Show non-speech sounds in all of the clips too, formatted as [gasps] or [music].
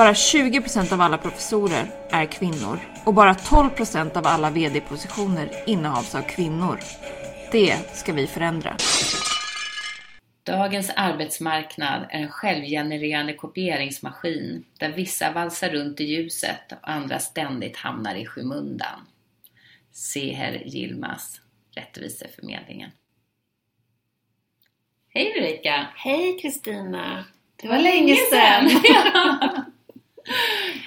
Bara 20% av alla professorer är kvinnor och bara 12% av alla VD-positioner innehas av kvinnor. Det ska vi förändra. Dagens arbetsmarknad är en självgenererande kopieringsmaskin där vissa valsar runt i ljuset och andra ständigt hamnar i skymundan. Seher Yilmaz, Rättviseförmedlingen. Hej Ulrika! Hej Kristina! Det var länge sedan! [laughs] [laughs]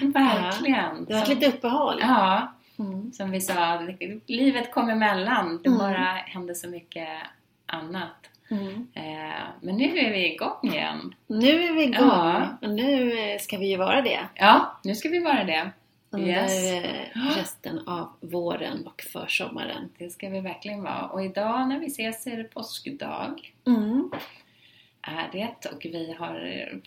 [laughs] Verkligen! Det var ett litet uppehåll. Ja, mm. som vi sa, livet kom emellan. Det mm. bara hände så mycket annat. Mm. Eh, men nu är vi igång igen. Nu är vi igång ja. och nu eh, ska vi ju vara det. Ja, nu ska vi vara det. Under yes. Eh, resten av våren och försommaren. Det ska vi verkligen vara. Och idag när vi ses är det påskdag. Mm är det och vi har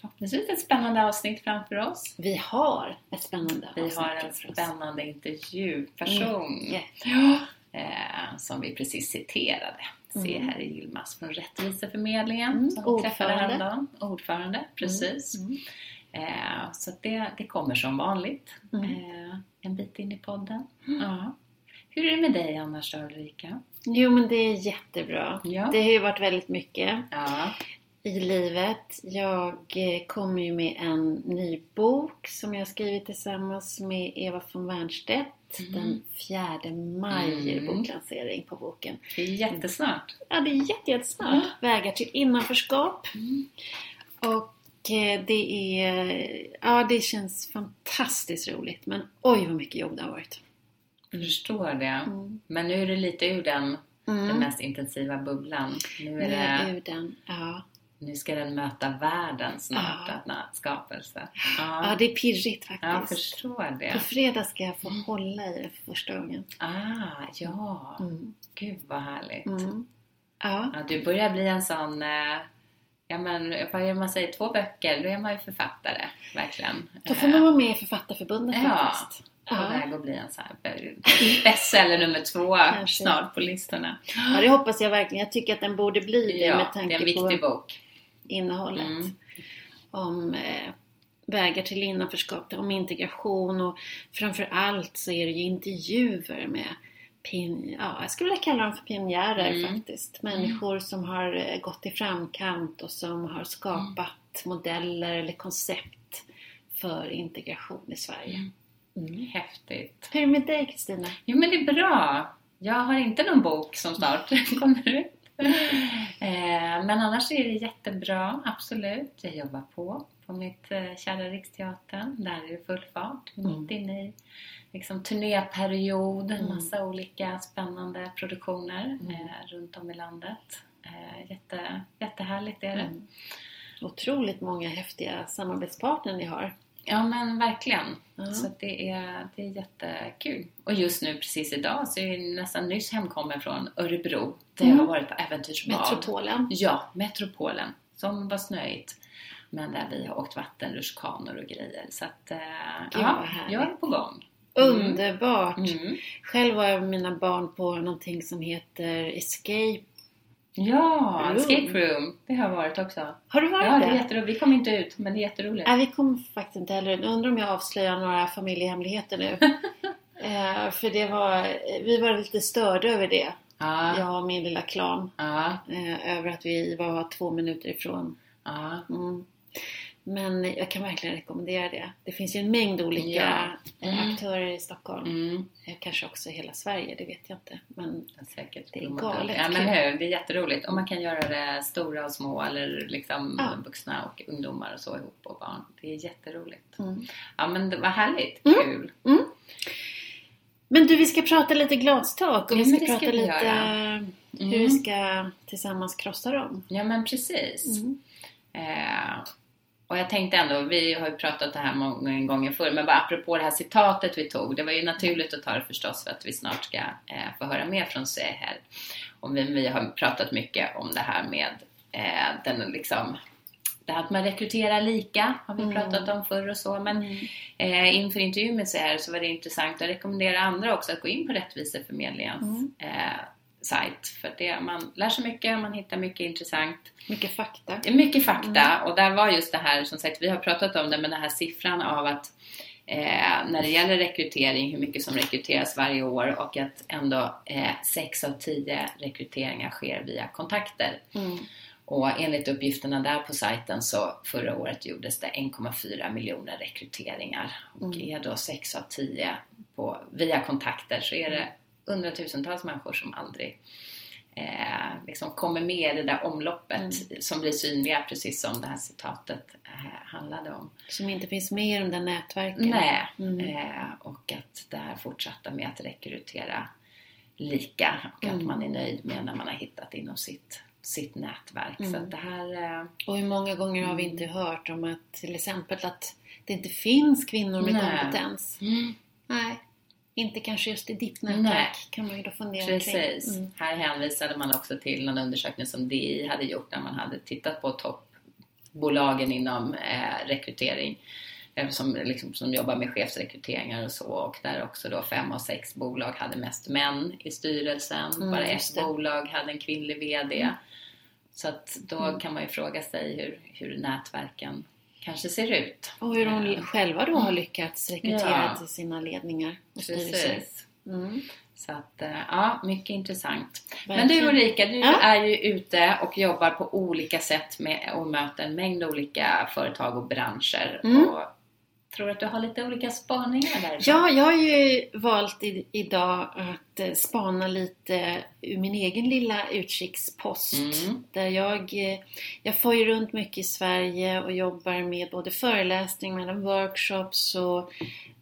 förhoppningsvis ett spännande avsnitt framför oss. Vi har ett spännande vi avsnitt Vi har en spännande intervjuperson mm. yeah. eh, som vi precis citerade. Mm. Se här i Yilmaz från Rättviseförmedlingen mm. som vi träffade häromdagen. Ordförande, precis. Mm. mm. Eh, så det, det kommer som vanligt mm. eh, en bit in i podden. Mm. Ja. Hur är det med dig annars Ulrika? Jo men det är jättebra. Ja. Det har ju varit väldigt mycket. Ja i livet. Jag eh, kommer ju med en ny bok som jag skrivit tillsammans med Eva von Wernstedt. Mm. Den 4 maj mm. boklansering på boken. Det är jättesnart. Ja, det är jättesnart. Mm. Vägar till innanförskap. Mm. Och eh, det är... Ja, det känns fantastiskt roligt. Men oj vad mycket jobb det har varit. Jag förstår det. Mm. Men nu är du lite ur den, den mm. mest intensiva bubblan. Nu är, nu är det... ur den, ja nu ska den möta världen snart, ja. denna skapelse. Ja. ja, det är pirrigt faktiskt. Jag förstår det. På fredag ska jag få hålla i det för första gången. Ah, ja. Mm. Gud vad härligt. Mm. Ja. ja. Du börjar bli en sån, eh, ja men vad gör man säger, två böcker, då är man ju författare, verkligen. Då får man vara med i Författarförbundet ja. faktiskt. På ja. väg att bli en sån här bestseller nummer två Kanske. snart på listorna. Ja, det hoppas jag verkligen. Jag tycker att den borde bli det ja, med tanke på... det är en viktig på... bok innehållet. Mm. Om eh, vägar till innanförskap, om integration och framför allt så är det ju intervjuer med ja, jag skulle vilja kalla dem för pionjärer mm. faktiskt. Människor mm. som har eh, gått i framkant och som har skapat mm. modeller eller koncept för integration i Sverige. Mm. mm. Häftigt! Hur är det med dig Kristina? Jo men det är bra! Jag har inte någon bok som snart [laughs] kommer ut. Eh, men annars är det jättebra, absolut. Jag jobbar på, på mitt eh, kära Riksteatern. Där är det full fart, mm. mitt inne i liksom, turnéperiod. Mm. Massa olika spännande produktioner mm. eh, runt om i landet. Eh, jätte, jättehärligt är det. Mm. Otroligt många häftiga samarbetspartner ni har. Ja men verkligen. Mm. Så det är, det är jättekul. Och just nu precis idag så är jag nästan nyss hemkommen från Örebro där mm. jag har varit på äventyrsbad. Metropolen. Ja, Metropolen. Som var snöigt. Men där vi har åkt vattenrutschkanor och grejer. Så att, äh, ja, jag är på gång. Mm. Underbart! Mm. Själv var jag med mina barn på någonting som heter Escape Ja, room. escape room. Det har jag varit också. Har du varit ja, det? Ja, jätteroligt. Vi kom inte ut, men det är jätteroligt. Nej, vi kom faktiskt inte heller ut. Undrar om jag avslöjar några familjehemligheter nu. [laughs] eh, för det var, vi var lite störda över det. Ah. Jag och min lilla klan. Ah. Eh, över att vi var två minuter ifrån. Ah. Mm. Men jag kan verkligen rekommendera det. Det finns ju en mängd olika ja. mm. aktörer i Stockholm. Mm. Eh, kanske också i hela Sverige, det vet jag inte. Men säkert. det är galet Ja men hur, det är jätteroligt. Och man kan göra det stora och små eller liksom ja. vuxna och ungdomar och så ihop och barn. Det är jätteroligt. Mm. Ja men det var härligt, mm. kul. Mm. Men du, vi ska prata lite glastak och ja, vi ska ska prata vi lite mm. hur vi ska tillsammans krossa dem. Ja men precis. Mm. Eh, och jag tänkte ändå, vi har ju pratat det här många gånger förr, men bara apropå det här citatet vi tog. Det var ju naturligt att ta det förstås för att vi snart ska eh, få höra mer från Seher. Och vi, vi har pratat mycket om det här med eh, den liksom det här att man rekryterar lika har vi Mm. pratat om förr och så. Men eh, inför intervjun med Seher så var det intressant att rekommendera andra också att gå in på Rättviseförmedlingens Mm. eh, sajt. För det, man lär sig mycket, man hittar mycket intressant. Mycket fakta. Mycket fakta och där var just det här, som sagt vi har pratat om det, men den här siffran av att eh, när det gäller rekrytering, hur mycket som rekryteras varje år och att ändå eh, 6 av 10 rekryteringar sker via kontakter. Mm. Och enligt uppgifterna där på sajten så förra året gjordes det 1,4 miljoner rekryteringar. Och Mm. är då 6 av 10 på, via kontakter så är det hundratusentals människor som aldrig eh, liksom kommer med i det där omloppet som blir synliga precis som det här citatet eh, handlade om. Som inte finns med i de där nätverken. Nej, Mm. eh, och att det här fortsatta med att rekrytera lika och att Mm. man är nöjd med när man har hittat inom sitt, sitt nätverk. Så Mm. att det här... Eh, Och hur många gånger har vi Mm. inte hört om att till exempel att det inte finns kvinnor med Nej. kompetens? Nej. Inte kanske just i ditt nätverk kan man ju då fundera Precis. kring. Mm. Här hänvisade man också till en undersökning som DI hade gjort där man hade tittat på toppbolagen inom eh, rekrytering eh, som, liksom, som jobbar med chefsrekryteringar och så och där också då fem av sex bolag hade mest män i styrelsen. Mm, Bara ett bolag hade en kvinnlig VD. Så att då Mm. kan man ju fråga sig hur, hur nätverken kanske ser ut. Och hur de Eh, själva då har lyckats rekrytera Ja. till sina ledningar och styrelser. Mm. Så att, eh, ja, mycket intressant. Men Verkligen. du Ulrika, du Ja. är ju ute och jobbar på olika sätt med, och möter en mängd olika företag och branscher. Mm. Och tror att du har lite olika spaningar där? Ja, jag har ju valt i, idag att eh, spana lite ur min egen lilla utkikspost. Mm. Där jag, eh, jag får ju runt mycket i Sverige och jobbar med både föreläsningar, med workshops och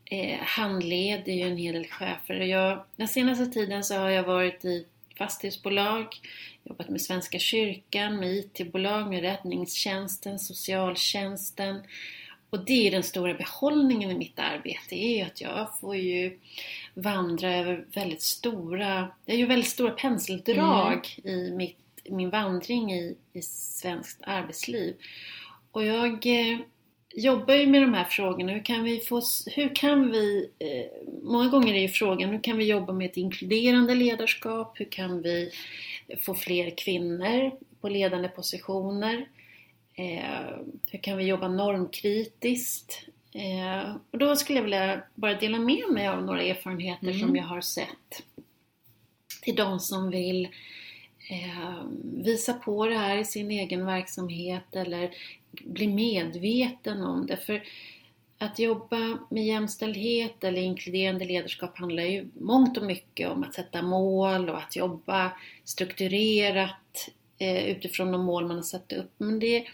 eh, handleder ju en hel del chefer. Och jag, den senaste tiden så har jag varit i fastighetsbolag, jobbat med Svenska kyrkan, med IT-bolag, med räddningstjänsten, socialtjänsten. Och det är den stora behållningen i mitt arbete, är ju att jag får ju vandra över väldigt stora, det är ju väldigt stora penseldrag i mitt, min vandring i, i svenskt arbetsliv. Och jag eh, jobbar ju med de här frågorna. Hur kan vi få, hur kan vi, eh, många gånger är ju frågan, hur kan vi jobba med ett inkluderande ledarskap? Hur kan vi få fler kvinnor på ledande positioner? Eh, hur kan vi jobba normkritiskt? Eh, och då skulle jag vilja bara dela med mig av några erfarenheter Mm. som jag har sett till de som vill eh, visa på det här i sin egen verksamhet eller bli medveten om det. För att jobba med jämställdhet eller inkluderande ledarskap handlar ju mångt och mycket om att sätta mål och att jobba strukturerat eh, utifrån de mål man har satt upp. Men det,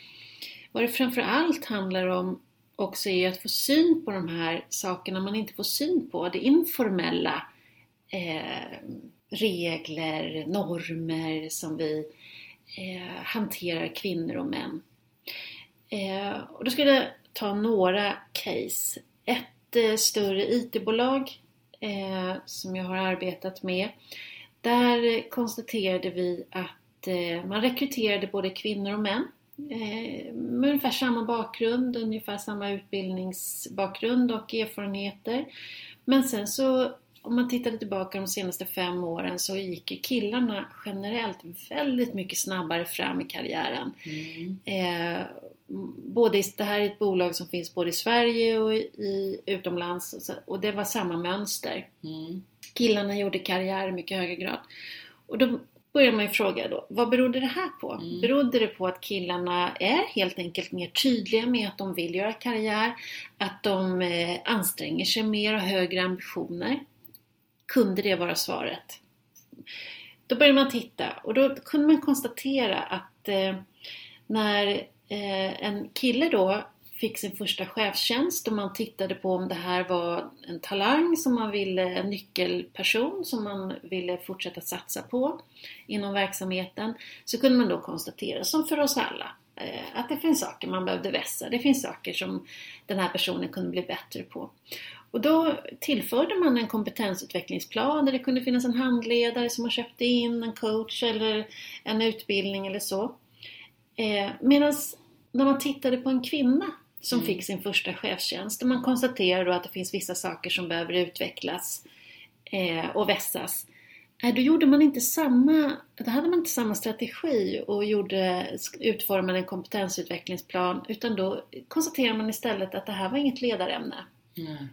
vad det framför allt handlar om också är att få syn på de här sakerna man inte får syn på. Det informella eh, regler, normer som vi eh, hanterar kvinnor och män. Eh, och då skulle jag ta några case. Ett eh, större IT-bolag eh, som jag har arbetat med. Där konstaterade vi att eh, man rekryterade både kvinnor och män eh, med ungefär samma bakgrund, ungefär samma utbildningsbakgrund och erfarenheter. Men sen så om man tittade tillbaka de senaste fem åren så gick ju killarna generellt väldigt mycket snabbare fram i karriären. Mm. Eh, både det här är ett bolag som finns både i Sverige och i, utomlands och, det var samma mönster. Mm. Killarna gjorde karriär i mycket högre grad. Och då börjar man ju fråga då, vad berodde det här på? Mm. Berodde det på att killarna är helt enkelt mer tydliga med att de vill göra karriär? Att de eh, anstränger sig mer och högre ambitioner? Kunde det vara svaret? Då började man titta och då kunde man konstatera att eh, när eh, en kille då fick sin första chefstjänst och man tittade på om det här var en talang som man ville, en nyckelperson som man ville fortsätta satsa på inom verksamheten så kunde man då konstatera, som för oss alla, eh, att det finns saker man behövde vässa. Det finns saker som den här personen kunde bli bättre på. Och då tillförde man en kompetensutvecklingsplan där det kunde finnas en handledare som man köpte in, en coach eller en utbildning eller så. Eh, Medan när man tittade på en kvinna som Mm. fick sin första chefstjänst och man konstaterar då att det finsk vissa saker som behöver utvecklas eh, och vässas. Nej, då gjorde man inte samma, då hade man inte samma strategi och gjorde, utformade en kompetensutvecklingsplan utan då konstaterade man istället att det här var inget ledarämne. Mm.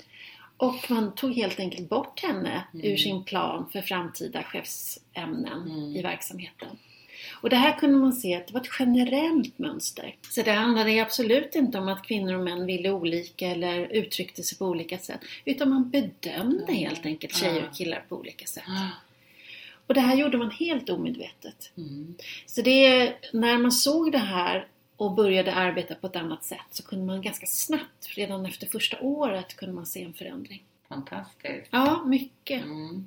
Och man tog helt enkelt bort henne Mm. ur sin plan för framtida chefsämnen Mm. i verksamheten. Och det här kunde man se att det var ett generellt mönster. Så det handlade absolut inte om att kvinnor och män ville olika eller uttryckte sig på olika sätt. Utan man bedömde Mm. helt enkelt tjejer och killar på olika sätt. Och det här gjorde man helt omedvetet. Mm. Så det, när man såg det här och började arbeta på ett annat sätt så kunde man ganska snabbt, redan efter första året, kunde man se en förändring. Fantastiskt. Ja, mycket. Mm.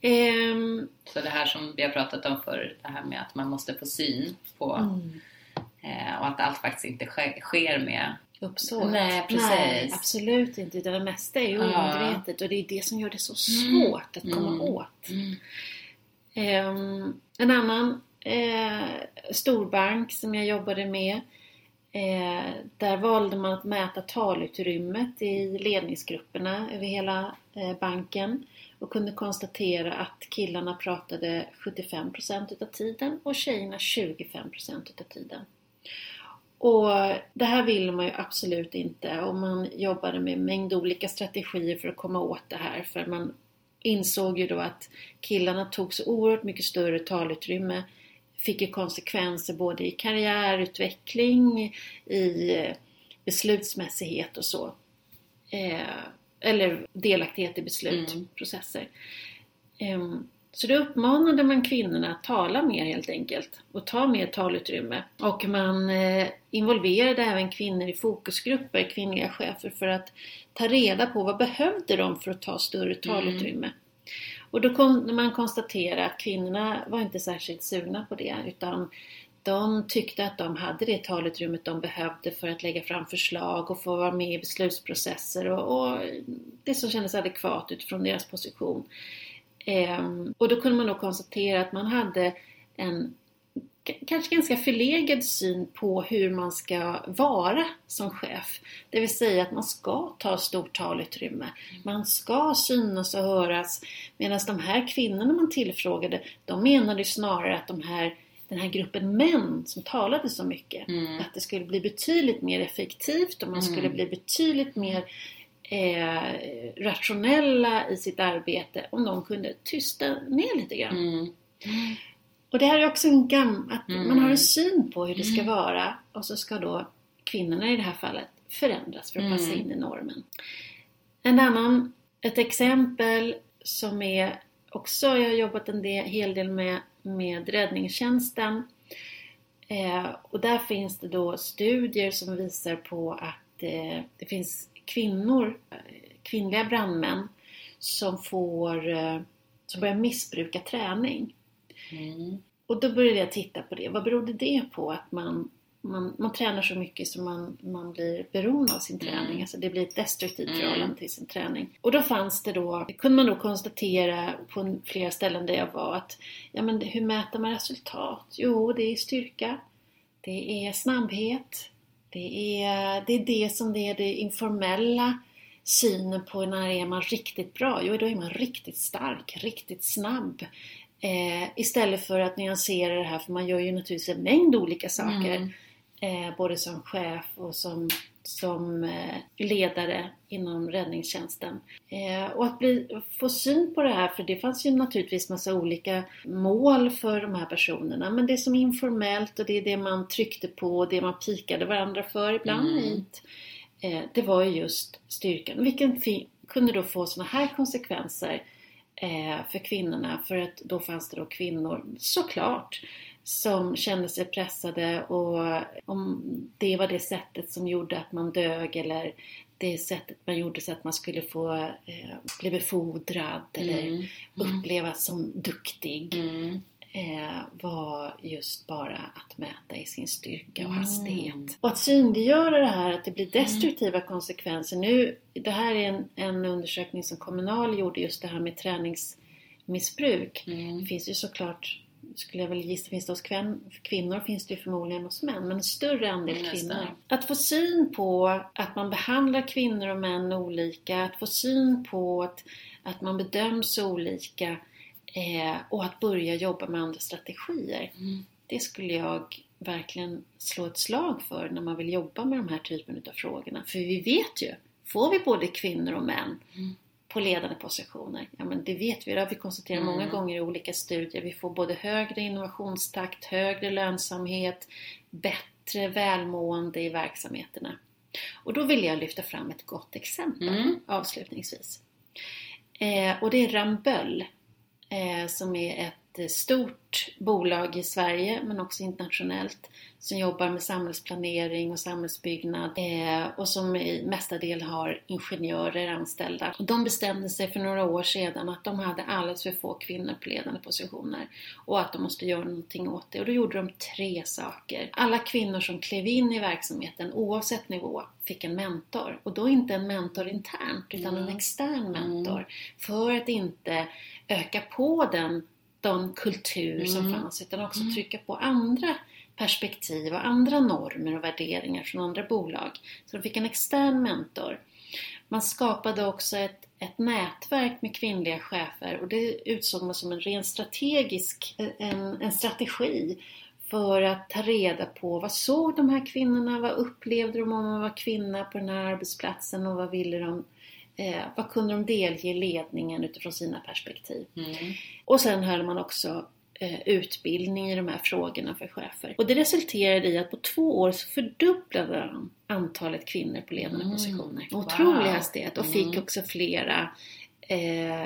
Ehm, Så det här som vi har pratat om förr, det här med att man måste få syn på mm, eh, och att allt faktiskt inte sker, sker med uppsåt. Nej, precis. Nej, absolut inte. Det mesta är ju Ja. omedvetet och det är det som gör det så svårt att komma Mm. åt. mm. Ehm, en annan eh, storbank som jag jobbade med eh, där valde man att mäta talutrymmet i ledningsgrupperna över hela eh, banken och kunde konstatera att killarna pratade 75% utav tiden och tjejerna 25% utav tiden. Och det här vill man ju absolut inte och man jobbade med en mängd olika strategier för att komma åt det här för man insåg ju då att killarna tog så oerhört mycket större talutrymme fick ju konsekvenser både i karriärutveckling, i beslutsmässighet och så. Eh, eller delaktighet i beslutsprocesser. Ehm, så då uppmanade man kvinnorna att tala mer helt enkelt och ta mer talutrymme. Och man eh, involverade även kvinnor i fokusgrupper, kvinnliga chefer, för att ta reda på vad behövde de för att ta större talutrymme. Och då kunde man konstatera att kvinnorna var inte särskilt sugna på det utan de tyckte att de hade det talutrymmet de behövde för att lägga fram förslag och få vara med i beslutsprocesser och, och det som kändes adekvat utifrån deras position. Ehm, och då kunde man då konstatera att man hade en kanske ganska förlegad syn på hur man ska vara som chef. Det vill säga att man ska ta stort talutrymme. Man ska synas och höras. Medan de här kvinnorna man tillfrågade, de menade ju snarare att de här, den här gruppen män som talade så mycket, Mm. att det skulle bli betydligt mer effektivt och man skulle Mm. bli betydligt mer eh, rationella i sitt arbete om de kunde tysta ner lite grann. Mm. Och det här är också en gam att Mm. man har en syn på hur det ska Mm. vara och så ska då kvinnorna i det här fallet förändras för att passa in i normen. En annan, ett exempel som är också, jag har jobbat en del, hel del med, med räddningstjänsten. Eh, och där finns det då studier som visar på att eh, det finns kvinnor, eh, kvinnliga brandmän som får, eh, som börjar missbruka träning. Mm. Och då började jag titta på det. Vad berodde det på att man, man, man tränar så mycket så man, man blir beroende av sin träning? Mm. Alltså det blir ett destruktivt Mm. förhållande till sin träning. Och då fanns det då, kunde man då konstatera på flera ställen där jag var att ja men hur mäter man resultat? Jo, det är styrka, det är snabbhet, det är det, är det som det är det informella synen på när är man riktigt bra? Jo, då är man riktigt stark, riktigt snabb. Eh, istället för att nyansera det här, för man gör ju naturligtvis en mängd olika saker. Mm. Eh, både som chef och som, som eh, ledare inom räddningstjänsten. Eh, och att bli, få syn på det här, för det fanns ju naturligtvis massa olika mål för de här personerna. Men det som är informellt och det är det man tryckte på och det man pikade varandra för ibland Mm. hit. Eh, det var ju just styrkan. Vilken kunde då få såna här konsekvenser eh, för kvinnorna. För att då fanns det då kvinnor, såklart, som kände sig pressade och om det var det sättet som gjorde att man dög eller det sättet man gjorde så att man skulle få eh, bli befordrad eller Mm. upplevas som duktig. Mm. eh, var just bara att mäta i sin styrka och Mm. hastighet. Och att synliggöra det här att det blir destruktiva konsekvenser. Nu, det här är en, en undersökning som Kommunal gjorde just det här med träningsmissbruk. Mm. Det finns ju såklart, skulle jag väl gissa, finns det hos kvinnor finns det ju förmodligen hos män, men en större andel Mm, kvinnor. Att få syn på att man behandlar kvinnor och män olika, att få syn på att, att man bedöms olika eh, och att börja jobba med andra strategier. Mm. Det skulle jag verkligen slå ett slag för när man vill jobba med de här typen av frågorna. För vi vet ju, får vi både kvinnor och män Mm. På ledande positioner, ja men det vet vi, det har vi konstaterat många Mm. gånger i olika studier. Vi får både högre innovationstakt, högre lönsamhet, bättre välmående i verksamheterna. Och då vill jag lyfta fram ett gott exempel Mm. avslutningsvis. Eh, och det är Ramböll eh, som är ett stort bolag i Sverige men också internationellt som jobbar med samhällsplanering och samhällsbyggnad eh, och som i mesta del har ingenjörer anställda. De bestämde sig för några år sedan att de hade alldeles för få kvinnor på ledande positioner och att de måste göra någonting åt det. Och då gjorde de tre saker. Alla kvinnor som klev in i verksamheten oavsett nivå fick en mentor och då inte en mentor internt utan en Mm. extern mentor för att inte öka på den, den kultur som Mm. fanns utan också Mm. trycka på andra perspektiv och andra normer och värderingar från andra bolag. Så de fick en extern mentor. Man skapade också ett, ett nätverk med kvinnliga chefer och det utsåg man som en ren strategisk en, en strategi för att ta reda på vad såg de här kvinnorna, vad upplevde de om att vara kvinna på den här arbetsplatsen och vad ville de Eh, vad kunde de delge ledningen utifrån sina perspektiv? Mm. Och sen höll man också eh, utbildning i de här frågorna för chefer. Och det resulterade i att på två år så fördubblade de antalet kvinnor på ledande Mm. positioner. Med Wow. otrolig hastighet och fick Mm. också flera eh,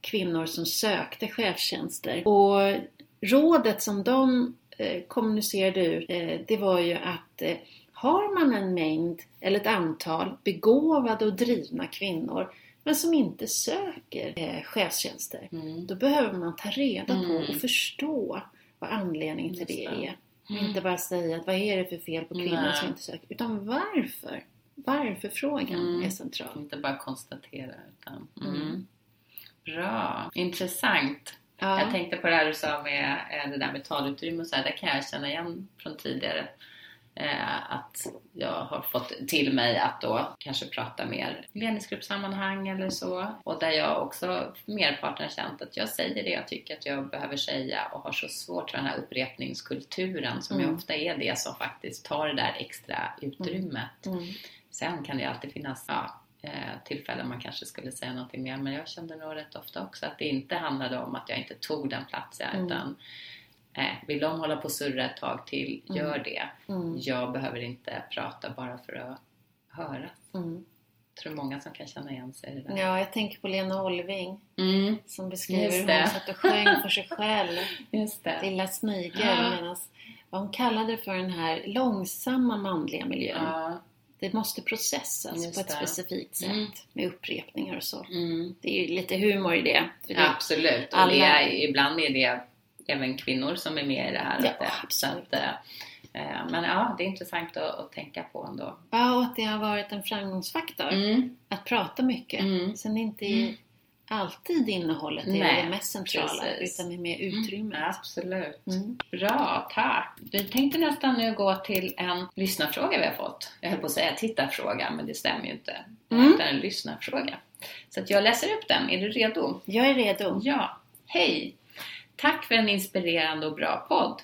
kvinnor som sökte chefstjänster. Och rådet som de eh, kommunicerade ut, eh, det var ju att eh, har man en mängd eller ett antal begåvade och drivna kvinnor men som inte söker eh, chefstjänster, Mm. då behöver man ta reda på Mm. och förstå vad anledningen till det det. är. Och inte bara säga att vad är det för fel på kvinnor Nej. som inte söker, utan varför? Varför-frågan Mm. är central. Inte bara konstatera utan... Mm. Mm. Bra, intressant. Jag Ja. tänkte på det här du sa med eh, det där med talutrymme och så här, det kan jag känna igen från tidigare. Eh, att jag har fått till mig att då kanske prata mer ledningsgruppssammanhang eller så. Och där jag också merparten har känt att jag säger det jag tycker att jag behöver säga och har så svårt för den här upprepningskulturen som ju Mm. ofta är det som faktiskt tar det där extra utrymmet. Mm. Sen kan det ju alltid finnas ja, eh, tillfällen man kanske skulle säga någonting mer men jag kände nog rätt ofta också att det inte handlade om att jag inte tog den platsen Mm. utan eh, vill de hålla på och surra ett tag till, gör det. Mm. Jag behöver inte prata bara för att höra. Mm. Jag tror många som kan känna igen sig i det där. Ja, jag tänker på Lena Olving Mm, som beskriver hur hon satt och sjöng för sig själv. [laughs] just det. Lilla Snigel. Ja. Medans, vad hon kallade för den här långsamma manliga miljön. Ja, Det måste processas Just på ett det. specifikt sätt Mm. med upprepningar och så. mm. Det är ju lite humor i det. Det Absolut. Och alla- det är, ibland är det även kvinnor som är med i det här. Ja, att det- så absolut. att, eh, men ja, det är intressant att, att tänka på ändå. Ja, och att det har varit en framgångsfaktor. Mm. Att prata mycket. Mm. Sen är inte Mm. alltid innehållet är Nej, det mest centrala precis. utan det är mer utrymmet. Absolut. Mm. Bra, tack. Vi tänkte nästan nu gå till en lyssnarfråga vi har fått. Jag höll på att säga tittarfråga, men det stämmer ju inte. Mm. Det är en lyssnarfråga. Så att jag läser upp den. Är du redo? Jag är redo. Ja. Hej! Tack för en inspirerande och bra podd.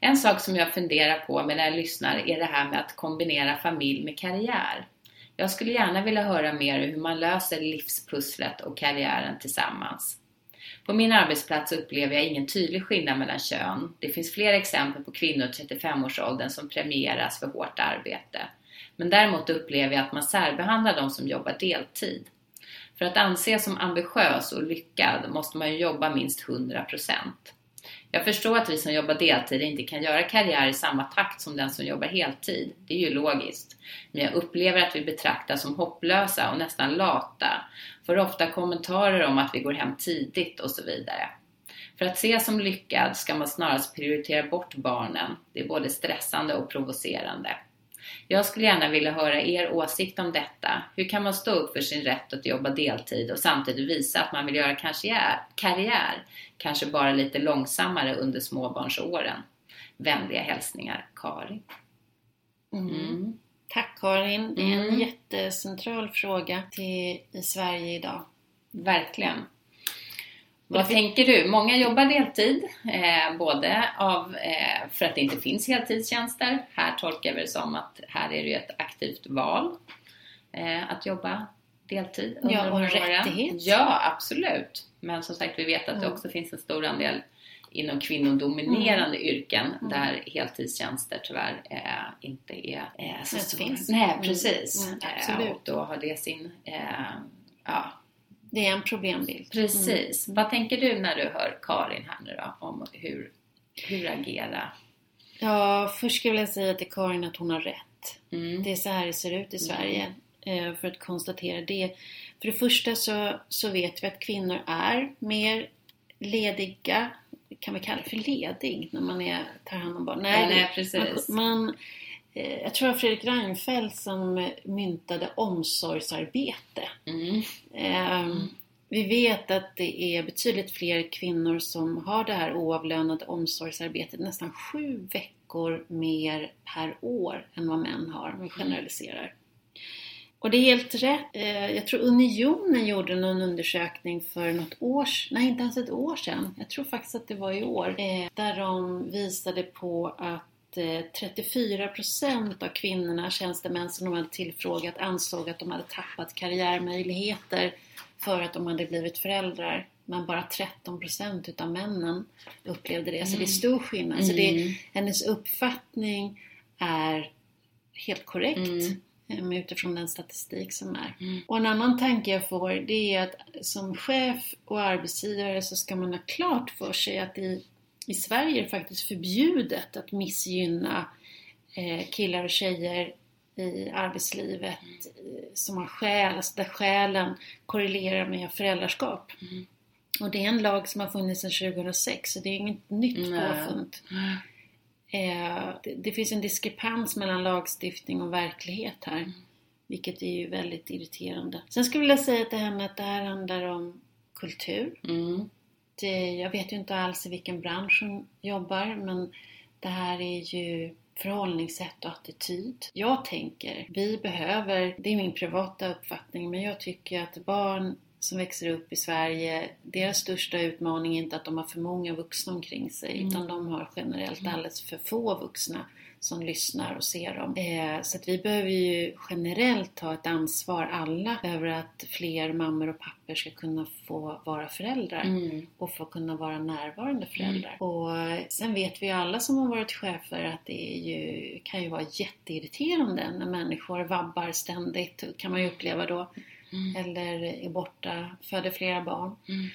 En sak som jag funderar på när jag lyssnar är det här med att kombinera familj med karriär. Jag skulle gärna vilja höra mer hur man löser livspusslet och karriären tillsammans. På min arbetsplats upplever jag ingen tydlig skillnad mellan kön. Det finns flera exempel på kvinnor i 35-årsåldern som premieras för hårt arbete. Men däremot upplever jag att man särbehandlar de som jobbar deltid. För att anses som ambitiös och lyckad måste man ju jobba minst 100%. Jag förstår att vi som jobbar deltid inte kan göra karriär i samma takt som den som jobbar heltid. Det är ju logiskt. Men jag upplever att vi betraktas som hopplösa och nästan lata. Får ofta kommentarer om att vi går hem tidigt och så vidare. För att ses som lyckad ska man snarast prioritera bort barnen. Det är både stressande och provocerande. Jag skulle gärna vilja höra er åsikt om detta. Hur kan man stå upp för sin rätt att jobba deltid och samtidigt visa att man vill göra karriär, kanske bara lite långsammare under småbarnsåren? Vänliga hälsningar, Karin. Mm. Tack Karin. Det är en Mm. jättecentral fråga till, i Sverige idag. Verkligen. Vad tänker du? Många jobbar deltid, eh, både av, eh, för att det inte finns heltidstjänster. Här tolkar vi det som att här är det ett aktivt val eh, att jobba deltid under Ja, och en rättighet. Ja, absolut. Men som sagt, vi vet att det Mm. också finns en stor andel inom kvinnodominerande yrken där heltidstjänster tyvärr eh, inte är eh, så stora. finns. Nej, Mm. precis. Mm, absolut. och då har det sin eh, ja, Det är en problembild. Precis. Vad tänker du när du hör Karin här nu då? Om hur, hur agera? Ja, först skulle jag säga till Karin att hon har rätt. Mm. Det är så här det ser ut i Sverige. eh, För att konstatera det. För det första så, så vet vi att kvinnor är mer lediga. Kan vi kalla det för ledig när man är, tar hand om barn? Nej, nej, precis. Man, man, jag tror det var Fredrik Reinfeldt som myntade omsorgsarbete. Mm. Ehm, Vi vet att det är betydligt fler kvinnor som har det här oavlönade omsorgsarbetet, nästan sju veckor mer per år än vad män har, om vi generaliserar. Och det är helt rätt. Eh, Jag tror Unionen gjorde någon undersökning för något år nej inte ens ett år sedan, jag tror faktiskt att det var i år, eh, där de visade på att eh, 34% av kvinnorna, tjänstemän som de hade tillfrågat, ansåg att de hade tappat karriärmöjligheter för att de hade blivit föräldrar. Men bara 13% utav männen upplevde det. Så det är stor skillnad. Så det, Mm. hennes uppfattning är helt korrekt Mm. eh, utifrån den statistik som är. Mm. Och en annan tanke jag får det är att som chef och arbetsgivare så ska man ha klart för sig att i, i Sverige är det faktiskt förbjudet att missgynna eh, killar och tjejer i arbetslivet eh, som har själ, alltså där själen korrelerar med föräldraskap. Mm. Och det är en lag som har funnits sedan 2006 så det är inget nytt påfund. Eh, det, det finns en diskrepans mellan lagstiftning och verklighet här. Vilket är ju väldigt irriterande. Sen skulle jag vilja säga att det här med att det här handlar om kultur. Mm. Det, jag vet ju inte alls i vilken bransch hon jobbar men det här är ju förhållningssätt och attityd. Jag tänker, vi behöver, det är min privata uppfattning, men jag tycker att barn som växer upp i Sverige, deras största utmaning är inte att de har för många vuxna omkring sig, utan de har generellt alldeles för få vuxna som lyssnar och ser dem. Eh, så att vi behöver ju generellt ta ett ansvar, alla, över att fler mammor och pappor ska kunna få vara föräldrar Mm. och få kunna vara närvarande föräldrar. Och eh, sen vet vi ju alla som har varit chefer att det ju, kan ju vara jätteirriterande när människor vabbar ständigt, kan man ju uppleva då. Mm. Eller är borta, föder flera barn Mm.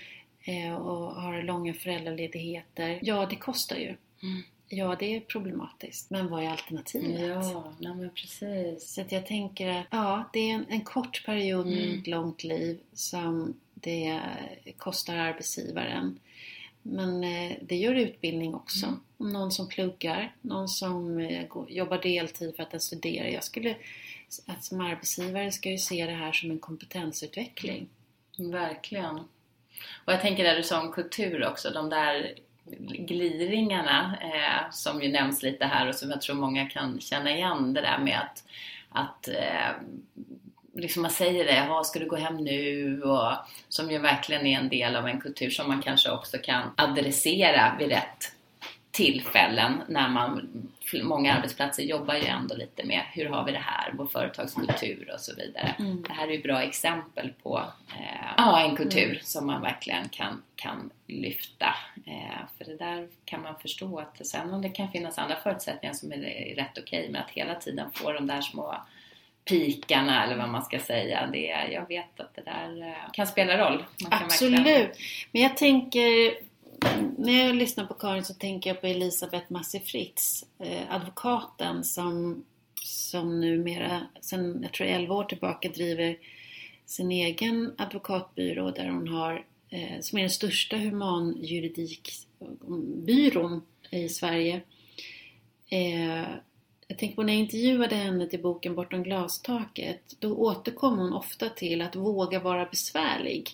eh, och har långa föräldraledigheter. Ja, det kostar ju. Mm. Ja, det är problematiskt. Men vad är alternativet? Ja, nej men precis. Så att jag tänker att ja, det är en, en kort period i Mm. ett långt liv som det kostar arbetsgivaren. Men eh, det gör utbildning också. Mm. Någon som pluggar, någon som eh, jobbar deltid för att den studerar. Jag skulle, att som arbetsgivare ska ju se det här som en kompetensutveckling. Verkligen. Och jag tänker där du sa om kultur också, de där gliringarna eh, som ju nämns lite här och som jag tror många kan känna igen det där med att, att eh, liksom man säger det, ska du gå hem nu? Och, som ju verkligen är en del av en kultur som man kanske också kan adressera vid rätt tillfällen när man, många arbetsplatser jobbar ju ändå lite med hur har vi det här, vår företagskultur och så vidare. Mm. Det här är ju bra exempel på eh, ja, en kultur som man verkligen kan, kan lyfta. Eh, för det där kan man förstå att sen om det kan finnas andra förutsättningar som är, rätt okej, men att hela tiden få de där små pikarna eller vad man ska säga. Det, jag vet att det där eh, kan spela roll. Absolut! verkligen- Men jag tänker, när jag lyssnar på Karin så tänker jag på Elisabeth Massi Fritz, eh, advokaten som, som numera, sen jag tror 11 år tillbaka driver sin egen advokatbyrå där hon har eh, som är den största humanjuridikbyrån i Sverige. Eh, jag tänker på när jag intervjuade henne till boken Bortom glastaket, då återkom hon ofta till att våga vara besvärlig.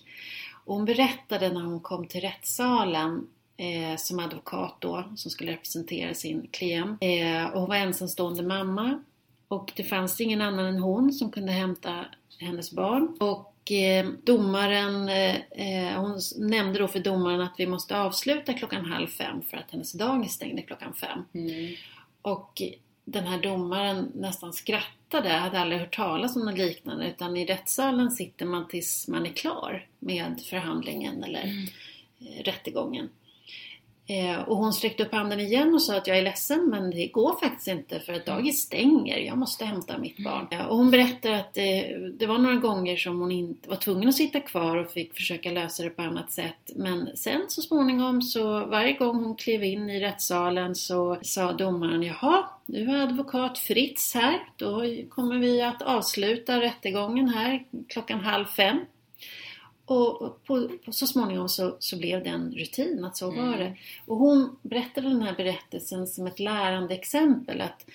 Och hon berättade när hon kom till rättssalen eh, som advokat då, som skulle representera sin klient. Eh, och hon var ensamstående mamma och det fanns ingen annan än hon som kunde hämta hennes barn. Och eh, domaren, eh, eh, hon nämnde då för domaren att vi måste avsluta klockan halv fem för att hennes dagis stängde klockan fem. Mm. Och den här domaren nästan skrattade, hade aldrig hört talas om något liknande utan i rättssalen sitter man tills man är klar med förhandlingen eller Mm. eh, rättegången. Eh, och hon sträckte upp handen igen och sa att jag är ledsen men det går faktiskt inte för att dagis stänger. Jag måste hämta mitt barn. Eh, och hon berättar att eh, det var några gånger som hon inte var tvungen att sitta kvar och fick försöka lösa det på annat sätt. Men sen så småningom så varje gång hon klev in i rättssalen så sa domaren Jaha, nu är advokat Fritz här. Då kommer vi att avsluta rättegången här klockan halv fem. Och på, på, så småningom så, så blev det en rutin att så var Mm. det. Och hon berättade den här berättelsen som ett lärande exempel. Att,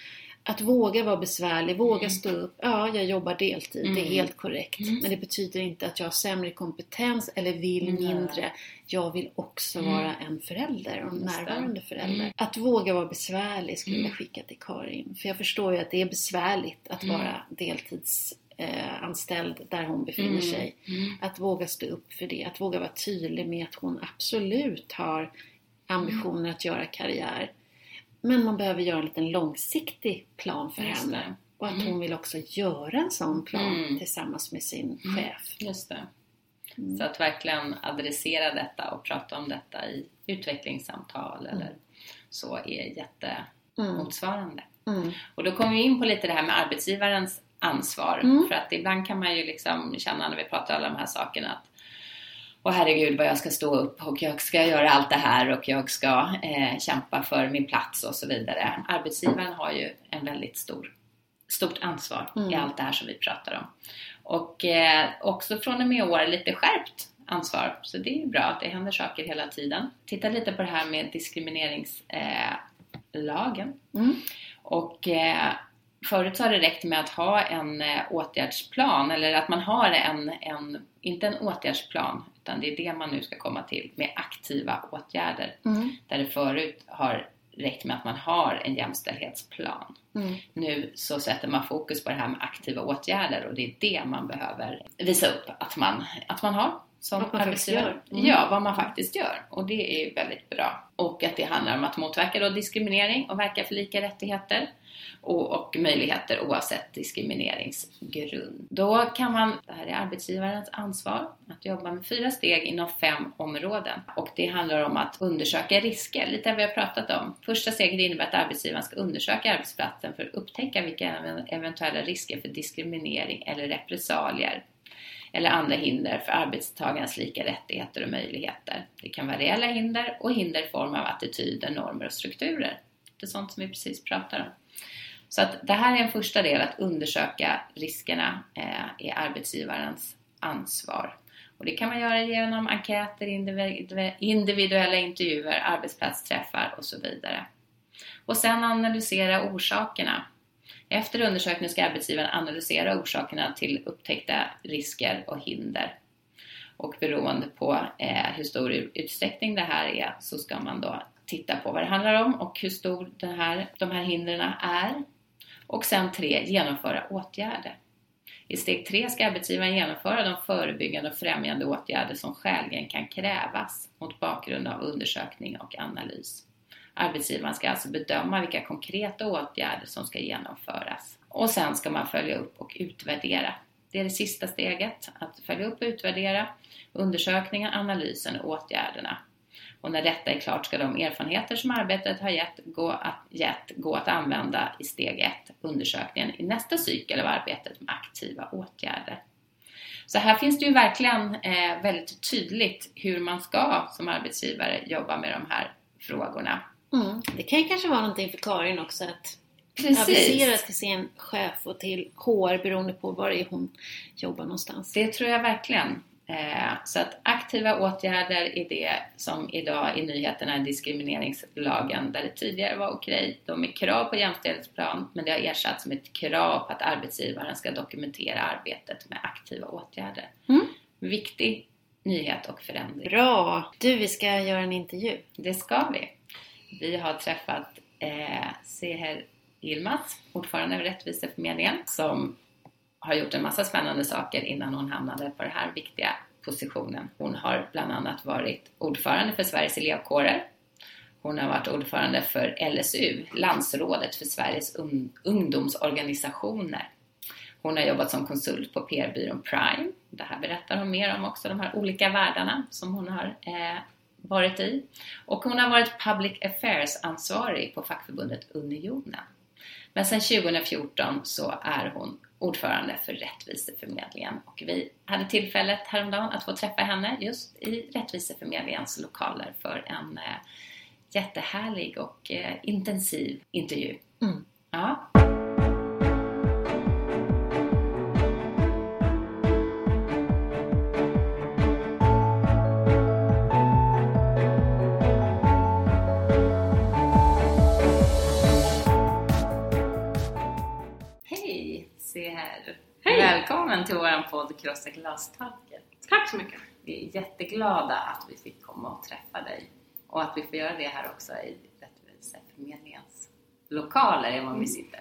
att våga vara besvärlig, våga Mm. stå upp. Ja, jag jobbar deltid, det är Mm. helt korrekt. Mm. Men det betyder inte att jag har sämre kompetens eller vill mindre. Jag vill också Mm. vara en förälder och en närvarande förälder. Mm. Att våga vara besvärlig skulle Mm. jag skicka till Karin. För jag förstår ju att det är besvärligt att Mm. vara deltidsanställd eh, anställd där hon befinner Mm. sig. Mm. Att våga stå upp för det, att våga vara tydlig med att hon absolut har ambitioner att göra karriär. Men man behöver göra en liten långsiktig plan för Just henne. det. Och att Mm. hon vill också göra en sån plan Mm. tillsammans med sin Mm. chef. Just det. Mm. Så att verkligen adressera detta och prata om detta i utvecklingssamtal eller så är jättemotsvarande. Mm. Och då kommer vi in på lite det här med arbetsgivarens ansvar. Mm. För att ibland kan man ju liksom känna när vi pratar alla de här sakerna att Åh herregud vad jag ska stå upp och jag ska göra allt det här och jag ska eh, kämpa för min plats och så vidare. Arbetsgivaren har ju en väldigt stor, stort ansvar i Mm. allt det här som vi pratar om. Och eh, också från och med i år lite skärpt ansvar. Så det är ju bra att det händer saker hela tiden. Titta lite på det här med diskrimineringslagen. Eh. Mm. Och eh, förut så har det räckt med att ha en eh, åtgärdsplan eller att man har en, en, inte en åtgärdsplan utan det är det man nu ska komma till med aktiva åtgärder. Mm. Där det förut har räckt med att man har en jämställdhetsplan. Mm. Nu så sätter man fokus på det här med aktiva åtgärder och det är det man behöver visa upp att man, att man har som faktiskt arbetsgivare. gör. Mm. Ja, vad man faktiskt gör. Och det är väldigt bra. Och att det handlar om att motverka då diskriminering och verka för lika rättigheter och, och möjligheter oavsett diskrimineringsgrund. Då kan man, det här är arbetsgivarens ansvar, att jobba med fyra steg inom fem områden. Och det handlar om att undersöka risker, lite vad vi har pratat om. Första steget innebär att arbetsgivaren ska undersöka arbetsplatsen för att upptäcka vilka eventuella risker för diskriminering eller repressalier eller andra hinder för arbetstagarens lika rättigheter och möjligheter. Det kan vara reella hinder och hinder i form av attityder, normer och strukturer. Det är sånt som vi precis pratar om. Så att det här är en första del, att undersöka riskerna eh, arbetsgivarens ansvar. Och det kan man göra genom enkäter, individuella intervjuer, arbetsplatsträffar och så vidare. Och sen analysera orsakerna. Efter undersökningen ska arbetsgivaren analysera orsakerna till upptäckta risker och hinder. Och beroende på eh, hur stor utsträckning det här är så ska man då titta på vad det handlar om och hur stor den här, de här hindren är. Och sen tre, genomföra åtgärder. I steg tre ska arbetsgivaren genomföra de förebyggande och främjande åtgärder som skäligen kan krävas mot bakgrund av undersökning och analys. Arbetsgivaren ska alltså bedöma vilka konkreta åtgärder som ska genomföras. Och sen ska man följa upp och utvärdera. Det är det sista steget, att följa upp och utvärdera undersökningen, analysen och åtgärderna. Och när detta är klart ska de erfarenheter som arbetet har gett gå att, gett gå att använda i steg 1, undersökningen, i nästa cykel av arbetet med aktiva åtgärder. Så här finns det ju verkligen eh, väldigt tydligt hur man ska som arbetsgivare jobba med de här frågorna. Mm. Det kan ju kanske vara någonting för Karin också att Precis. avisera till sin chef och till HR beroende på var det är hon jobbar någonstans. Det tror jag verkligen. Eh, så att aktiva åtgärder är det som idag i nyheterna är diskrimineringslagen där det tidigare var okej. De är krav på jämställdhetsplan men det har ersatts med ett krav på att arbetsgivaren ska dokumentera arbetet med aktiva åtgärder. Mm. Viktig nyhet och förändring. Bra! Du, vi ska göra en intervju. Det ska vi. Vi har träffat eh, Seher Yilmaz, ordförande för Rättviseförmedlingen, som har gjort en massa spännande saker innan hon hamnade på den här viktiga positionen. Hon har bland annat varit ordförande för Sveriges elevkårer. Hon har varit ordförande för LSU, Landsrådet för Sveriges un ungdomsorganisationer. Hon har jobbat som konsult på PR-byrån Prime. Det här berättar hon mer om också, de här olika världarna som hon har eh, varit i. Och hon har varit Public Affairs-ansvarig på fackförbundet Unionen. Men sedan 2014 så är hon ordförande för Rättviseförmedlingen och vi hade tillfället häromdagen att få träffa henne just i Rättviseförmedlingens lokaler för en eh, jättehärlig och eh, intensiv intervju. Mm. Ja. Till vår podd Krossa glastaket. Tack så mycket. Vi är jätteglada att vi fick komma och träffa dig och att vi får göra det här också i Rättviseförmedlingens lokaler, är var vi sitter.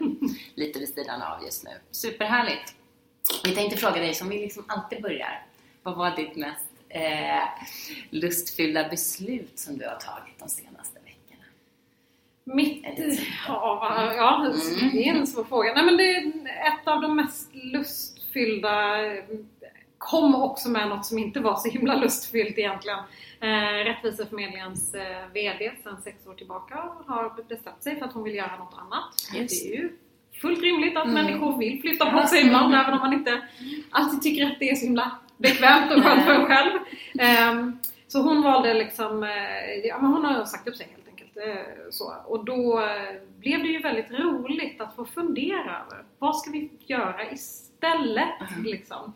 Lite vid sidan av just nu. Superhärligt! Vi tänkte fråga dig, som vi liksom alltid börjar, vad var ditt mest eh, lustfyllda beslut som du har tagit de senaste veckorna? Mitt... Ja, ja, Mm. det är en svår fråga. Nej, men det är ett av de mest lustfyllda kom också med något som inte var så himla lustfyllt egentligen. Eh, Rättviseförmedlingens eh, VD sedan sex år tillbaka har bestämt sig för att hon vill göra något annat. Just. Det är ju fullt rimligt att Mm. människor vill flytta på sig ibland även om man inte alltid tycker att det är så himla bekvämt och skönt för en själv. Ehm, så hon valde liksom, eh, ja men hon har sagt upp sig helt enkelt. eh, Så. Och då eh, blev det ju väldigt roligt att få fundera över vad ska vi göra istället Mhm. liksom.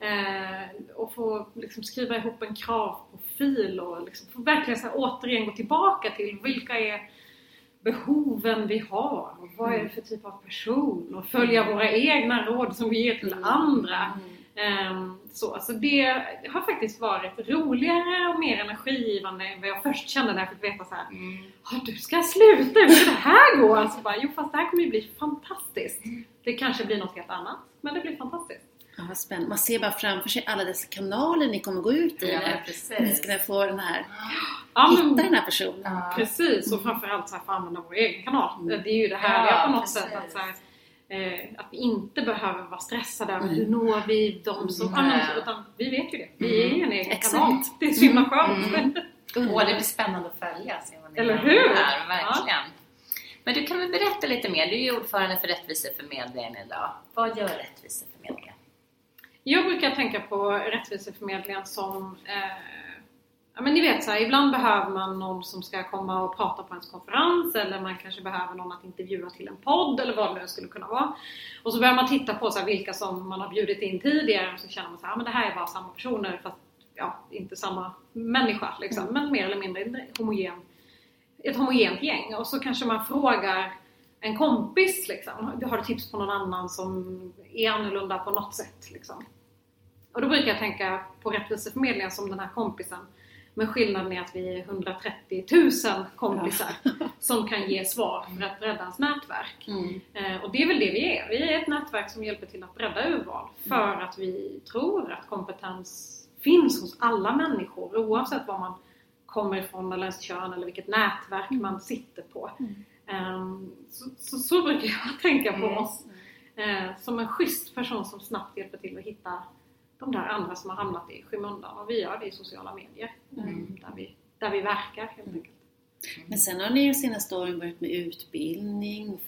Eh, och få liksom, skriva ihop en kravprofil och liksom, få verkligen så här, återigen gå tillbaka till vilka är behoven vi har och vad är det för typ av person och följa våra egna råd som vi ger till andra. Ehm, så, så det har faktiskt varit roligare och mer energigivande än vad jag först kände när jag fick veta så här. Mm. "Ja, du ska sluta, hur ska det här gå? Alltså bara, jo fast det här kommer ju bli fantastiskt. Det kanske blir något helt annat, men det blir fantastiskt. Ja, vad spännande. Man ser bara framför sig alla dessa kanaler ni kommer gå ut i Ja, precis. ni ska få den här, Ja, hitta men, den här personen. Ja. precis, och framförallt så här, få använda vår egen kanal. Mm. Det är ju det härliga Ja, på något precis. sätt. Att, så här, eh, att vi inte behöver vara stressade över Mm. hur når vi dem som Mm. annars, utan vi vet ju det. Vi är ju en egen Exakt. kanal. Det är så himla skönt. Mm. Åh, det Underbart. blir spännande att följa. Eller hur? Här, verkligen. Men du kan väl berätta lite mer? Du är ju ordförande för Rättviseförmedlingen idag. Vad gör Rättviseförmedlingen? Jag brukar tänka på Rättviseförmedlingen som eh, Ja men ni vet så här, ibland behöver man någon som ska komma och prata på ens konferens eller man kanske behöver någon att intervjua till en podd eller vad det nu skulle kunna vara. Och så börjar man titta på så här, vilka som man har bjudit in tidigare och så känner man så här, men det här är bara samma personer fast ja, inte samma människa liksom, men mer eller mindre en homogen, ett homogent gäng. Och så kanske man frågar en kompis liksom, har du tips på någon annan som är annorlunda på något sätt? Liksom. Och då brukar jag tänka på Rättviseförmedlingen som den här kompisen. Men skillnaden är att vi är 130 000 kompisar [laughs] som kan ge svar för att bredda ens nätverk. Mm. Eh, och det är väl det vi är. Vi är ett nätverk som hjälper till att bredda urval för att vi tror att kompetens finns hos alla människor oavsett var man kommer ifrån eller ens kön eller vilket nätverk man sitter på. Ehm, så, så, så brukar jag [laughs] tänka på Mm. oss. Eh, som en schysst person som snabbt hjälper till att hitta de där andra som har hamnat i skymundan. Och vi gör det i sociala medier. Mm. Där, vi, där vi verkar helt enkelt. Men sen har ni de senaste åren börjat med utbildning,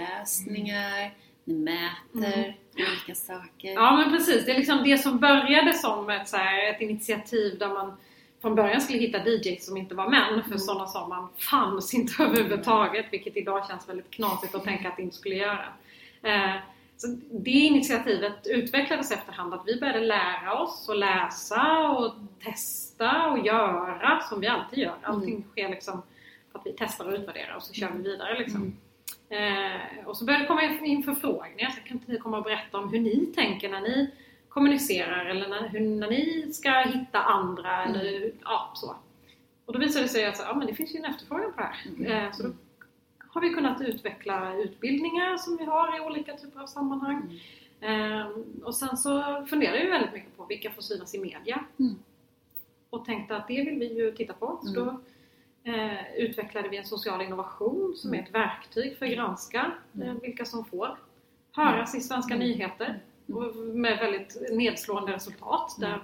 föreläsningar, ni mäter olika saker. Ja men precis, det är liksom det som började som ett, så här, ett initiativ där man från början skulle hitta DJs som inte var män, för sådana som man fanns inte [laughs] överhuvudtaget, vilket idag känns väldigt knasigt att tänka att det inte skulle göra. Eh, Så det initiativet utvecklades efterhand att vi började lära oss att läsa och testa och göra som vi alltid gör. Allting sker liksom för att vi testar och utvärderar och så kör vi vidare. Liksom. Eh, och så började det komma in förfrågningar. Så kan inte ni komma och berätta om hur ni tänker när ni kommunicerar eller när, hur, när ni ska hitta andra eller ja, så. Och då visade det sig att ja, men det finns ju en efterfrågan på det här. Eh, så då har vi kunnat utveckla utbildningar som vi har i olika typer av sammanhang. Eh, och sen så funderar vi väldigt mycket på vilka får synas i media. Mm. Och tänkte att det vill vi ju titta på. Så då eh, utvecklade vi en social innovation som är ett verktyg för att granska eh, vilka som får höras i svenska nyheter. Med väldigt nedslående resultat där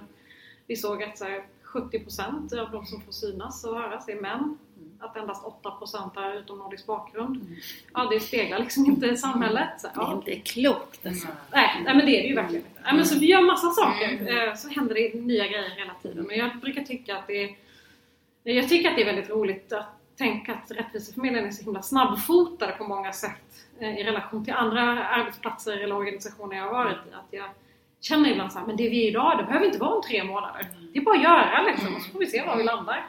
vi såg att så här, 70% av de som får synas och höras är män. Att endast 8% har utomnordisk bakgrund. Ja, det speglar liksom inte samhället. Så, Det är ja. inte klokt alltså. Nej, nej men det är det ju verkligen inte. Men så vi gör massa saker. eh, Så händer det nya grejer hela tiden. Men jag brukar tycka att det är jag tycker att det är väldigt roligt att tänka att Rättviseförmedlingen är så himla snabbfotade på många sätt i relation till andra arbetsplatser eller organisationer jag har varit i. Att jag känner ibland så här, men det vi är idag, det behöver inte vara om tre månader. Det är bara att göra liksom och så får vi se var vi landar.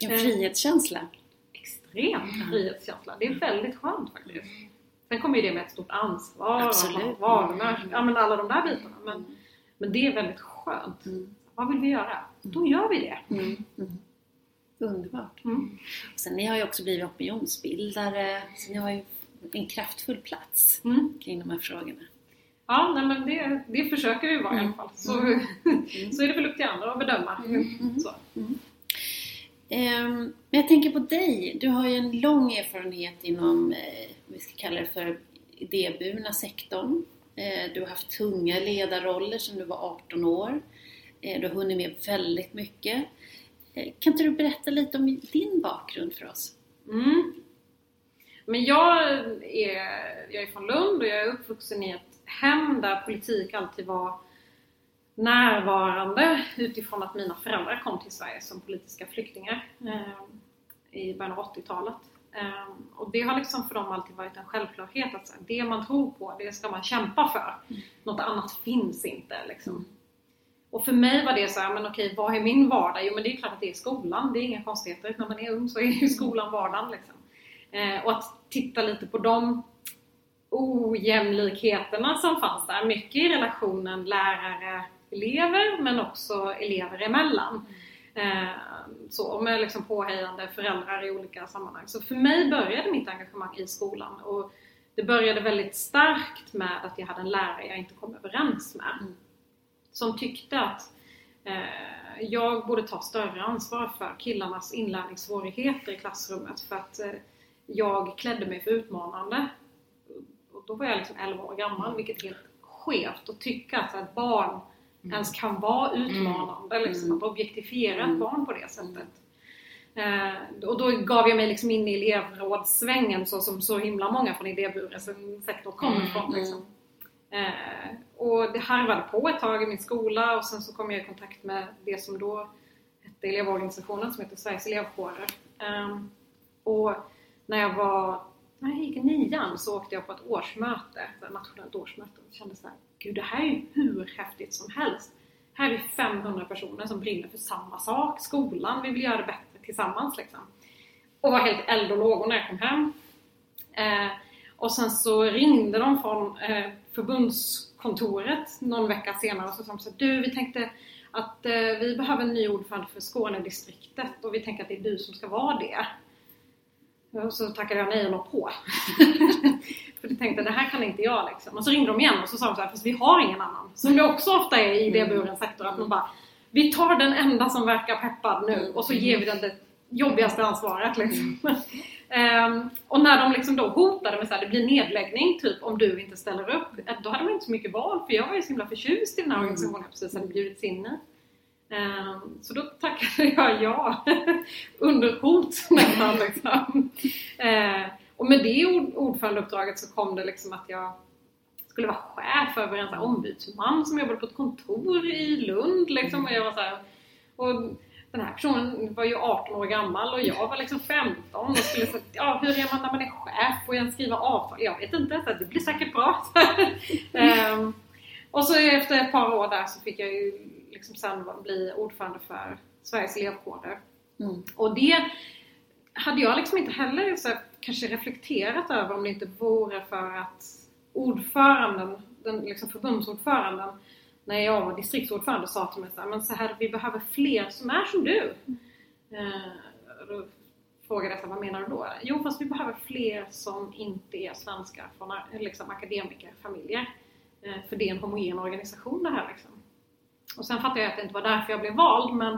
En frihetskänsla. [laughs] Extrem frihetskänsla. Det är väldigt skönt faktiskt. Sen kommer ju det med ett stort ansvar Absolut. och varumärke, ja men alla de där bitarna. Men, men det är väldigt skönt. Vad vill vi göra? Då gör vi det. Mm. Mm. Underbart. Mm. Och sen ni har ju också blivit opinionsbildare, så ni har ju en kraftfull plats Mm. kring de här frågorna. Ja, nej, men det, det försöker vi vara i alla fall. Så, [laughs] så är det väl upp till andra att bedöma. Så. Ehm, Men jag tänker på dig. Du har ju en lång erfarenhet inom, eh, vi ska kalla det för idéburna sektorn. Eh, Du har haft tunga ledarroller sedan du var 18 år. Eh, Du har hunnit med väldigt mycket. Kan inte du berätta lite om din bakgrund för oss? Mm. Men jag är, jag är från Lund och jag är uppvuxen i ett hem där politik alltid var närvarande utifrån att mina föräldrar kom till Sverige som politiska flyktingar eh, i början av 80-talet. Eh, och det har liksom för dem alltid varit en självklarhet att här, det man tror på, det ska man kämpa för. Något annat finns inte liksom. Och för mig var det så här, men okej, vad är min vardag? Jo men det är klart att det är skolan, det är inga konstigheter. När man är ung så är ju skolan vardagen liksom. Eh, och att titta lite på de ojämlikheterna som fanns där. Mycket i relationen lärare-elever men också elever emellan. Eh, så, med liksom påhejande föräldrar i olika sammanhang. Så för mig började mitt engagemang i skolan och det började väldigt starkt med att jag hade en lärare jag inte kom överens med. Som tyckte att eh, jag borde ta större ansvar för killarnas inlärningssvårigheter i klassrummet för att eh, jag klädde mig för utmanande. Och då var jag liksom 11 år gammal, vilket är helt skevt att tycka att ett barn ens kan vara utmanande. Liksom, att objektifiera ett barn på det sättet. Eh, och då gav jag mig liksom in i elevrådssvängen så som så himla många från idéburen sektor kommer ifrån. Liksom. Eh, och det harvade på ett tag i min skola och sen så kom jag i kontakt med det som då hette elevorganisationen som heter Sveriges elevkårer. Eh, och när jag var, när jag gick i nian så åkte jag på ett årsmöte, ett nationellt årsmöte och kände så här, gud det här är ju hur häftigt som helst. Här är vi 500 personer som brinner för samma sak, skolan, vi vill göra det bättre tillsammans liksom. Och var helt eld och lågor när jag kom hem. Eh, och sen så ringde de från eh, förbundskontoret någon vecka senare och så sa de så här, du vi tänkte att eh, vi behöver en ny ordförande för Skånedistriktet och vi tänker att det är du som ska vara det. Och så tackade jag nej och la på. [laughs] för jag tänkte det här kan inte jag liksom. Och så ringde de igen och så sa de så här, fast vi har ingen annan. Som det också ofta är i idéburen sektor, att man bara vi tar den enda som verkar peppad nu och så ger vi den det jobbigaste ansvaret liksom. [laughs] Ehm, och när de liksom då hotade med att det blir nedläggning typ om du inte ställer upp. Då hade man inte så mycket val för jag var ju så himla förtjust i den här organisationen jag precis hade bjudits in i. Ehm, Så då tackade jag ja. [laughs] Under hot nästan [laughs] liksom. Ehm, Och med det ord- ordförandeuppdraget så kom det liksom att jag skulle vara chef över en ombudsman som jobbade på ett kontor i Lund liksom. Och jag var så här, och den här personen var ju 18 år gammal och jag var liksom 15 och skulle säga ja hur är man när man är chef? Får jag skriva avtal? Jag vet inte, så det blir säkert bra. um, [laughs] och så efter ett par år där så fick jag ju liksom sen bli ordförande för Sveriges elevkårer. Mm. Och det hade jag liksom inte heller så här, kanske reflekterat över om det inte vore för att ordföranden, den liksom förbundsordföranden, när jag var distriktsordförande sa till mig så här, men så här, vi behöver fler som är som du. Eh, då frågade jag vad menar du då? Jo, fast vi behöver fler som inte är svenskar från liksom, akademikerfamiljer. Eh, för det är en homogen organisation det här liksom. Och sen fattade jag att det inte var därför jag blev vald, men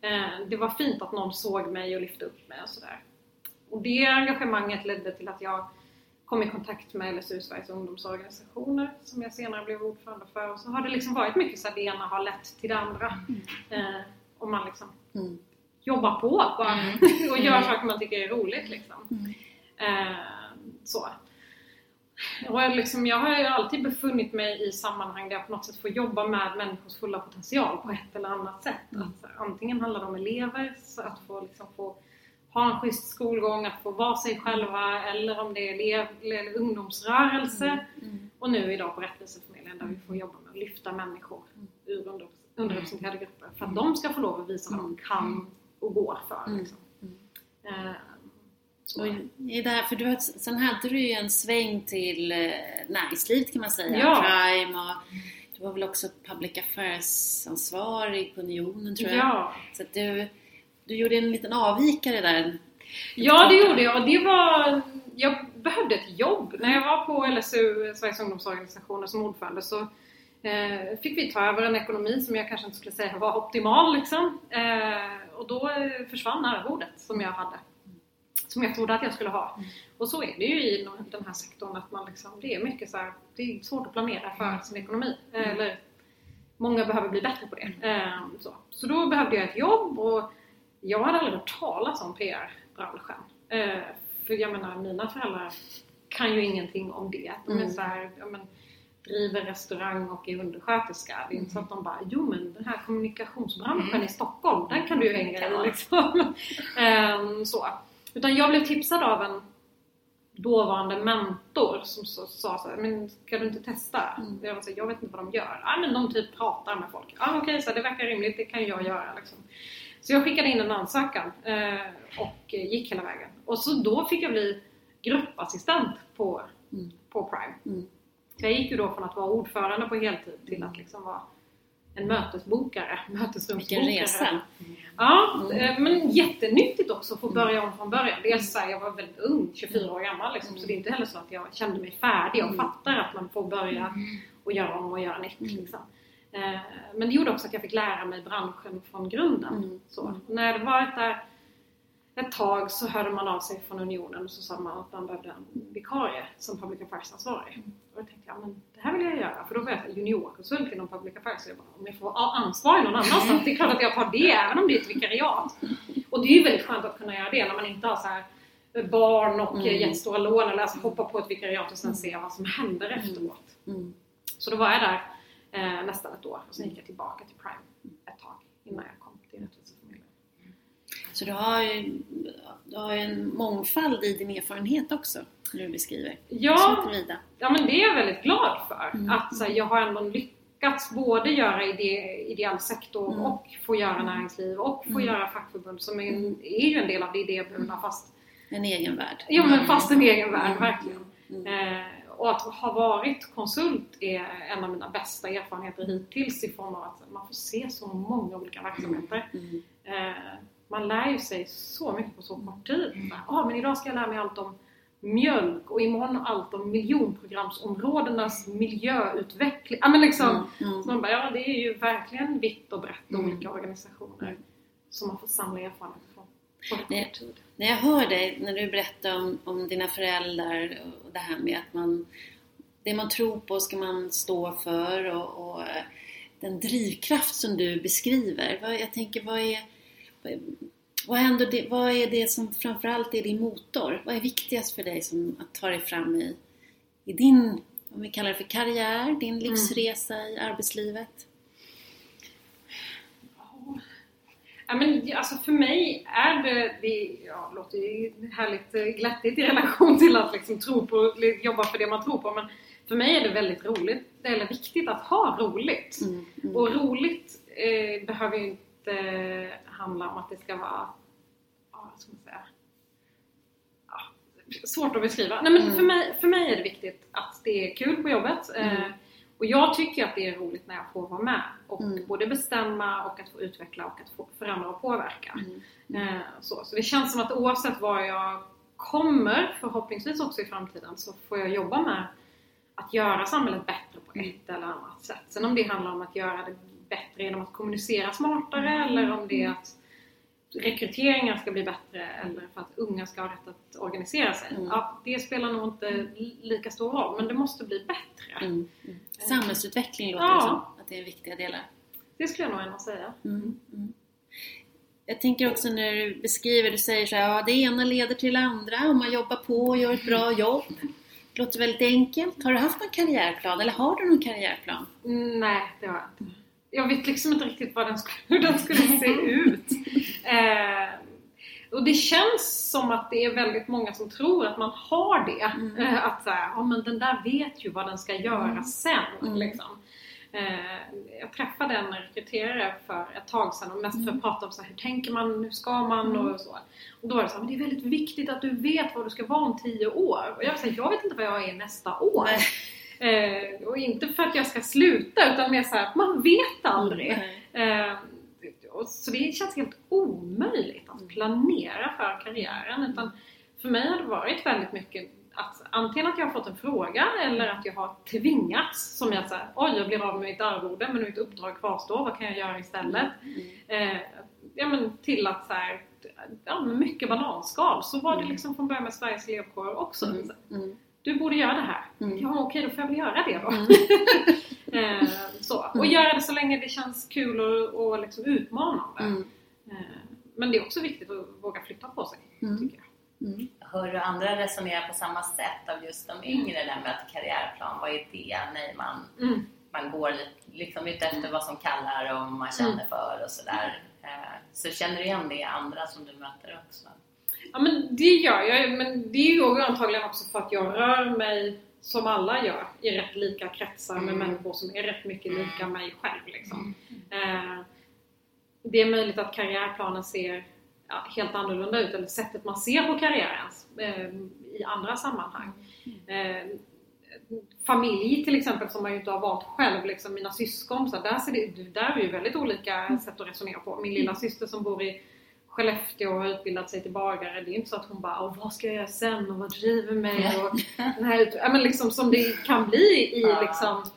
eh, det var fint att någon såg mig och lyfte upp mig och sådär. Och det engagemanget ledde till att jag kom i kontakt med LSU, Sveriges ungdomsorganisationer, som jag senare blev ordförande för. Och så har det liksom varit mycket så att det ena har lett till det andra. Mm. Eh, och man liksom mm. jobbar på bara mm. [laughs] och gör saker man tycker är roligt. Liksom. Mm. Eh, så. Och liksom, jag har ju alltid befunnit mig i sammanhang där jag på något sätt får jobba med människors fulla potential på ett eller annat sätt. Mm. Att, antingen handlar det om elever, att få, liksom, få ha en schysst skolgång, att få vara sig själva eller om det är elev, eller ungdomsrörelse. Mm. Mm. Och nu idag på Rättviseförmedlingen där vi får jobba med att lyfta människor ur under, underrepresenterade grupper för att de ska få lov att visa vad de kan och går för. Liksom. Uh, och i det här, för du, sen hade du ju en sväng till eh, näringslivet kan man säga, ja. Prime och du var väl också public affairs-ansvarig på Unionen tror jag. Ja. Så du, du gjorde en liten avvikare där. Ja, det gjorde jag. Det var, jag behövde ett jobb. När jag var på LSU, Sveriges ungdomsorganisationer, som ordförande så eh, fick vi ta över en ekonomi som jag kanske inte skulle säga var optimal. Liksom. Eh, och då försvann arvodet som jag hade. Som jag trodde att jag skulle ha. Mm. Och så är det ju i den här sektorn att man liksom, det är mycket så här, det är svårt att planera för sin ekonomi. Mm. Eller, många behöver bli bättre på det. Eh, så. så då behövde jag ett jobb och jag hade aldrig hört talas om PR-branschen. Eh, för jag menar, mina föräldrar kan ju ingenting om det. De är mm. så här, men, driver restaurang och är undersköterska. Det är inte så att de bara, jo men den här kommunikationsbranschen mm. i Stockholm, den kan du ju hänga i liksom. um, [laughs] så. Utan jag blev tipsad av en dåvarande mentor som sa så, så men ska du inte testa? Mm. Jag, var så, jag vet inte vad de gör. Ja men de typ pratar med folk. Ja okej, okay, så det verkar rimligt, det kan jag göra liksom. Så jag skickade in en ansökan eh, och gick hela vägen. Och så då fick jag bli gruppassistent på, mm. på Prime. Mm. Så jag gick ju då från att vara ordförande på heltid till att liksom vara en mötesbokare, [laughs] mötesrumsbokare. Vilken resa! Ja, mm. Eh, men jättenyttigt också att få börja om från början. Dels så här, jag var väldigt ung, 24 år gammal liksom, mm. så det är inte heller så att jag kände mig färdig mm. fattar att man får börja mm. och göra om och göra nytt. Mm. Liksom. Eh, men det gjorde också att jag fick lära mig branschen från grunden. Mm. Så, när jag varit där ett tag så hörde man av sig från Unionen och så sa man att man behövde en vikarie som public affairs-ansvarig. Mm. Och då tänkte jag, men det här vill jag göra. För då var jag juniorkonsult inom public affairs. Så jag bara, om jag får ansvar någon annanstans, det är klart att jag tar det även om det är ett vikariat. Och det är ju väldigt skönt att kunna göra det när man inte har så här barn och mm. jättestora lån eller alltså hoppa på ett vikariat och sen mm. se vad som händer mm. efteråt. Mm. Så då var jag där eh, nästan ett år och sen gick jag tillbaka till Prime ett tag innan jag kom. Så du har ju du har en mångfald i din erfarenhet också, när du beskriver. Ja, ja men det är jag väldigt glad för. Mm. Att så, jag har ändå lyckats både göra ide, ideell sektor mm. och få göra näringsliv och få mm. göra fackförbund som är, mm. är ju en del av det idéburna fast en egen värld. Ja men fast en egen värld, mm. verkligen. Mm. Eh, och att ha varit konsult är en av mina bästa erfarenheter hittills i form av att man får se så många olika verksamheter. Mm. Eh, man lär ju sig så mycket på så kort tid. Mm. Ah, men idag ska jag lära mig allt om mjölk och imorgon allt om miljonprogramsområdenas miljöutveckling. Ah, men liksom, mm. Mm. Så man bara, ja det är ju verkligen vitt och brett och olika organisationer som man får samla erfarenheter från. När, när jag hör dig, när du berättar om, om dina föräldrar och det här med att man det man tror på ska man stå för och, och den drivkraft som du beskriver. Jag tänker, vad är, vad det, vad är det som framförallt är din motor? Vad är viktigast för dig som att ta dig fram i, i din, om vi kallar det för karriär, din mm. livsresa mm. i arbetslivet? Ja, men, alltså för mig är det, det ja, låter ju härligt eh, glättigt i relation till att liksom tro på, jobba för det man tror på men för mig är det väldigt roligt, eller viktigt att ha roligt. Mm, mm. Och roligt eh, behöver ju inte handla om att det ska vara, ja, vad ska man säga, ja, svårt att beskriva. Nej men Mm. för, mig, för mig är det viktigt att det är kul på jobbet. Eh, Mm. och jag tycker att det är roligt när jag får vara med och Mm. både bestämma och att få utveckla och att få förändra och påverka. Mm. Eh, så. så det känns som att oavsett var jag kommer, förhoppningsvis också i framtiden, så får jag jobba med att göra samhället bättre på ett eller annat sätt. Sen om det handlar om att göra det bättre genom att kommunicera smartare eller om det är att rekryteringar ska bli bättre eller för att unga ska ha rätt att organisera sig. Mm. Ja, det spelar nog inte li- lika stor roll, men det måste bli bättre. Mm. Mm. Samhällsutveckling låter Ja. det som att det är viktiga delar. Det skulle jag nog ändå säga. Mm. Mm. Jag tänker också när du beskriver, du säger så här, ja det ena leder till det andra om man jobbar på och gör ett bra jobb. Det låter väldigt enkelt. Har du haft någon karriärplan eller har du någon karriärplan? Mm, Nej, det har jag inte. Jag vet liksom inte riktigt vad den skulle, hur den skulle se [laughs] ut. Eh, och det känns som att det är väldigt många som tror att man har det. Mm. Eh, att så här, ja men den där vet ju vad den ska göra Mm. sen. Mm. Liksom. Eh, jag träffade en rekryterare för ett tag sedan och mest för att prata om så här, hur tänker man, hur ska man Mm. och så. Och då var det så här, men det är väldigt viktigt att du vet vad du ska vara om tio år. Och jag säger, jag vet inte vad jag är nästa år. Eh, och inte för att jag ska sluta utan mer såhär, man vet aldrig. Nej. Eh, och så det känns helt omöjligt att planera för karriären. Utan för mig har det varit väldigt mycket att antingen att jag har fått en fråga eller att jag har tvingats. Som jag säger, oj jag blir av med mitt arvode men mitt uppdrag kvarstår, vad kan jag göra istället? Mm. Eh, ja, men till att så här, ja, mycket bananskal. Så var det Mm. liksom från början med Sveriges elevkår också. Mm. Mm. Du borde göra det här. Mm. Ja okej, då får jag väl göra det då. Mm. [laughs] eh, så. Och Mm. göra det så länge det känns kul och, och liksom utmanande. Mm. Eh, men det är också viktigt att våga flytta på sig, Mm. tycker jag. Mm. Hör du andra resonera på samma sätt av just de yngre, det här med att karriärplan, vad är det? Nej, man, Mm. man går lite, liksom ute efter vad som kallar och man känner Mm. för och sådär. Eh, Så känner du igen det i andra som du möter också? Ja men det gör jag, men det är ju antagligen också för att jag rör mig som alla gör i rätt lika kretsar med Mm. människor som är rätt mycket lika mig själv. Liksom. Eh, det är möjligt att karriärplanen ser ja, helt annorlunda ut, eller sättet man ser på karriären eh, i andra sammanhang. Eh, familj till exempel som man ju inte har valt själv, liksom mina syskon, så där, ser det, där är ju väldigt olika sätt att resonera på. Min lilla syster som bor i Skellefteå och har utbildat sig till bagare, det är inte så att hon bara Åh, vad ska jag göra sen och vad driver mig? Och den här, ja, men liksom som det kan bli i [laughs] Ja. liksom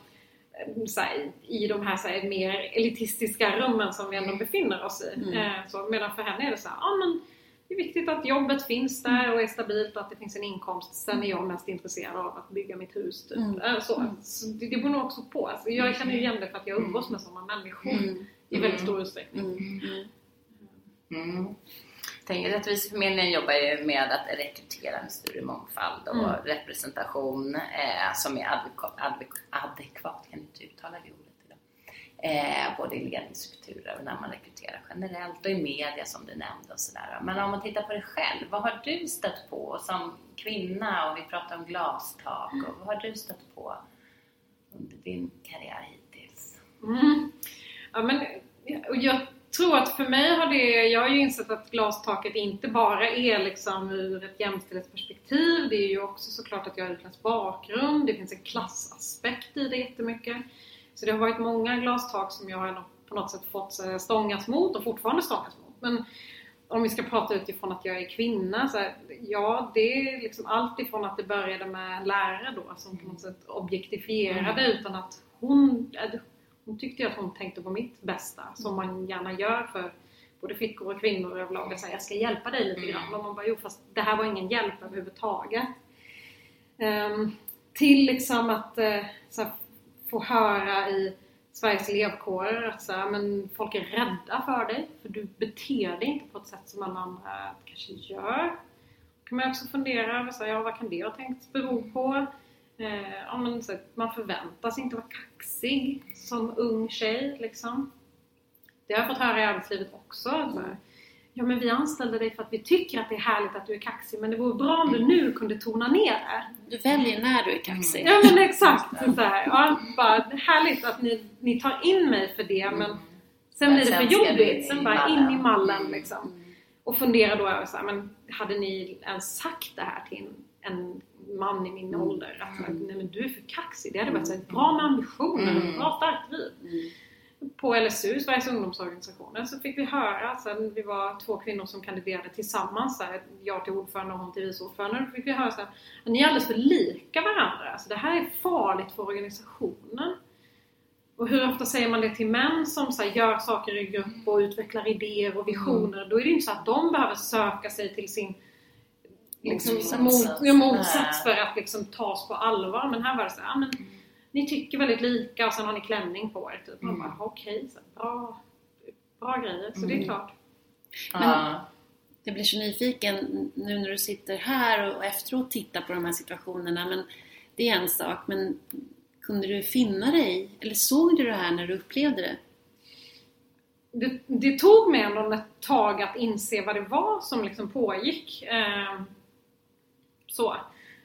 eh, här, i de här, så här mer elitistiska rummen som vi ändå befinner oss i. Mm. Eh, så, medan för henne är det så ja men det är viktigt att jobbet finns där och är stabilt och att det finns en inkomst. Sen är jag mest intresserad av att bygga mitt hus. Typ. Mm. Eh, Så, Mm. så det, det beror nog också på. Alltså, jag känner ju igen det för att jag umgås med sådana människor Mm. i väldigt stor utsträckning. Mm. Mm. Mm. Rättviseförmedlingen jobbar ju med att rekrytera en större mångfald och Mm. representation eh, som är advek- adekvat, jag kan inte uttala det ordet idag. Eh, både i ledningsstrukturer och när man rekryterar generellt och i media som du nämnde och sådär. Men om man tittar på dig själv, vad har du stött på som kvinna och vi pratar om glastak och vad har du stött på under din karriär hittills? Mm. Ja, men, och jag tror att för mig har det, jag har ju insett att glastaket inte bara är liksom ur ett jämställdhetsperspektiv. Det är ju också såklart att jag har utländsk bakgrund. Det finns en klassaspekt i det jättemycket. Så det har varit många glastak som jag har på något sätt fått eh, stångas mot och fortfarande stångas mot. Men om vi ska prata utifrån att jag är kvinna, så här, ja det är liksom allt ifrån att det började med en lärare då som på något sätt objektifierade utan att hon, hon tyckte ju att hon tänkte på mitt bästa som man gärna gör för både flickor och kvinnor överlag. Jag säger jag ska hjälpa dig lite grann. Och man bara, jo fast det här var ingen hjälp överhuvudtaget. Ehm, till liksom att så här, få höra i Sveriges elevkårer att så här, men folk är rädda för dig för du beter dig inte på ett sätt som alla andra kanske gör. Då kan man också fundera över ja, vad kan det ha tänkt bero på? Eh, ja, men, så man förväntas inte vara kaxig som ung tjej liksom. Det har jag fått höra i arbetslivet också. Så här, ja men vi anställde dig för att vi tycker att det är härligt att du är kaxig men det vore bra om du nu kunde tona ner det. Du väljer när du är kaxig. Ja men exakt! Så här, ja, bara, härligt att ni, ni tar in mig för det men sen Men blir det för sen jobbigt. Sen bara in i mallen liksom. Och fundera då över så här, men hade ni ens sagt det här till en man i min ålder? Att här, nej men du är för kaxig. Det hade varit så här, bra med ambitioner och bra starkt driv. Mm. På LSU, Sveriges ungdomsorganisationer, så fick vi höra, sen vi var två kvinnor som kandiderade tillsammans, så här, jag till ordförande och hon till vice ordförande, då fick vi höra så här, att ni är alldeles för lika varandra. Så det här är farligt för organisationen. Och hur ofta säger man det till män som så här, gör saker i grupp och utvecklar idéer och visioner? Då är det inte så att de behöver söka sig till sin liksom, Motsats. mot, ja, motsats för att liksom, tas på allvar. Men här var det så ja, men, ni tycker väldigt lika och sen har ni klänning på er. Typ. Man bara, okej, så här, bra, bra grejer. Så det är klart. Ja. Jag blir så nyfiken nu när du sitter här och efteråt tittar på de här situationerna. Men det är en sak, men kunde du finna dig eller såg du det här när du upplevde det? det, det tog mig ändå ett tag att inse vad det var som liksom pågick. Eh, så.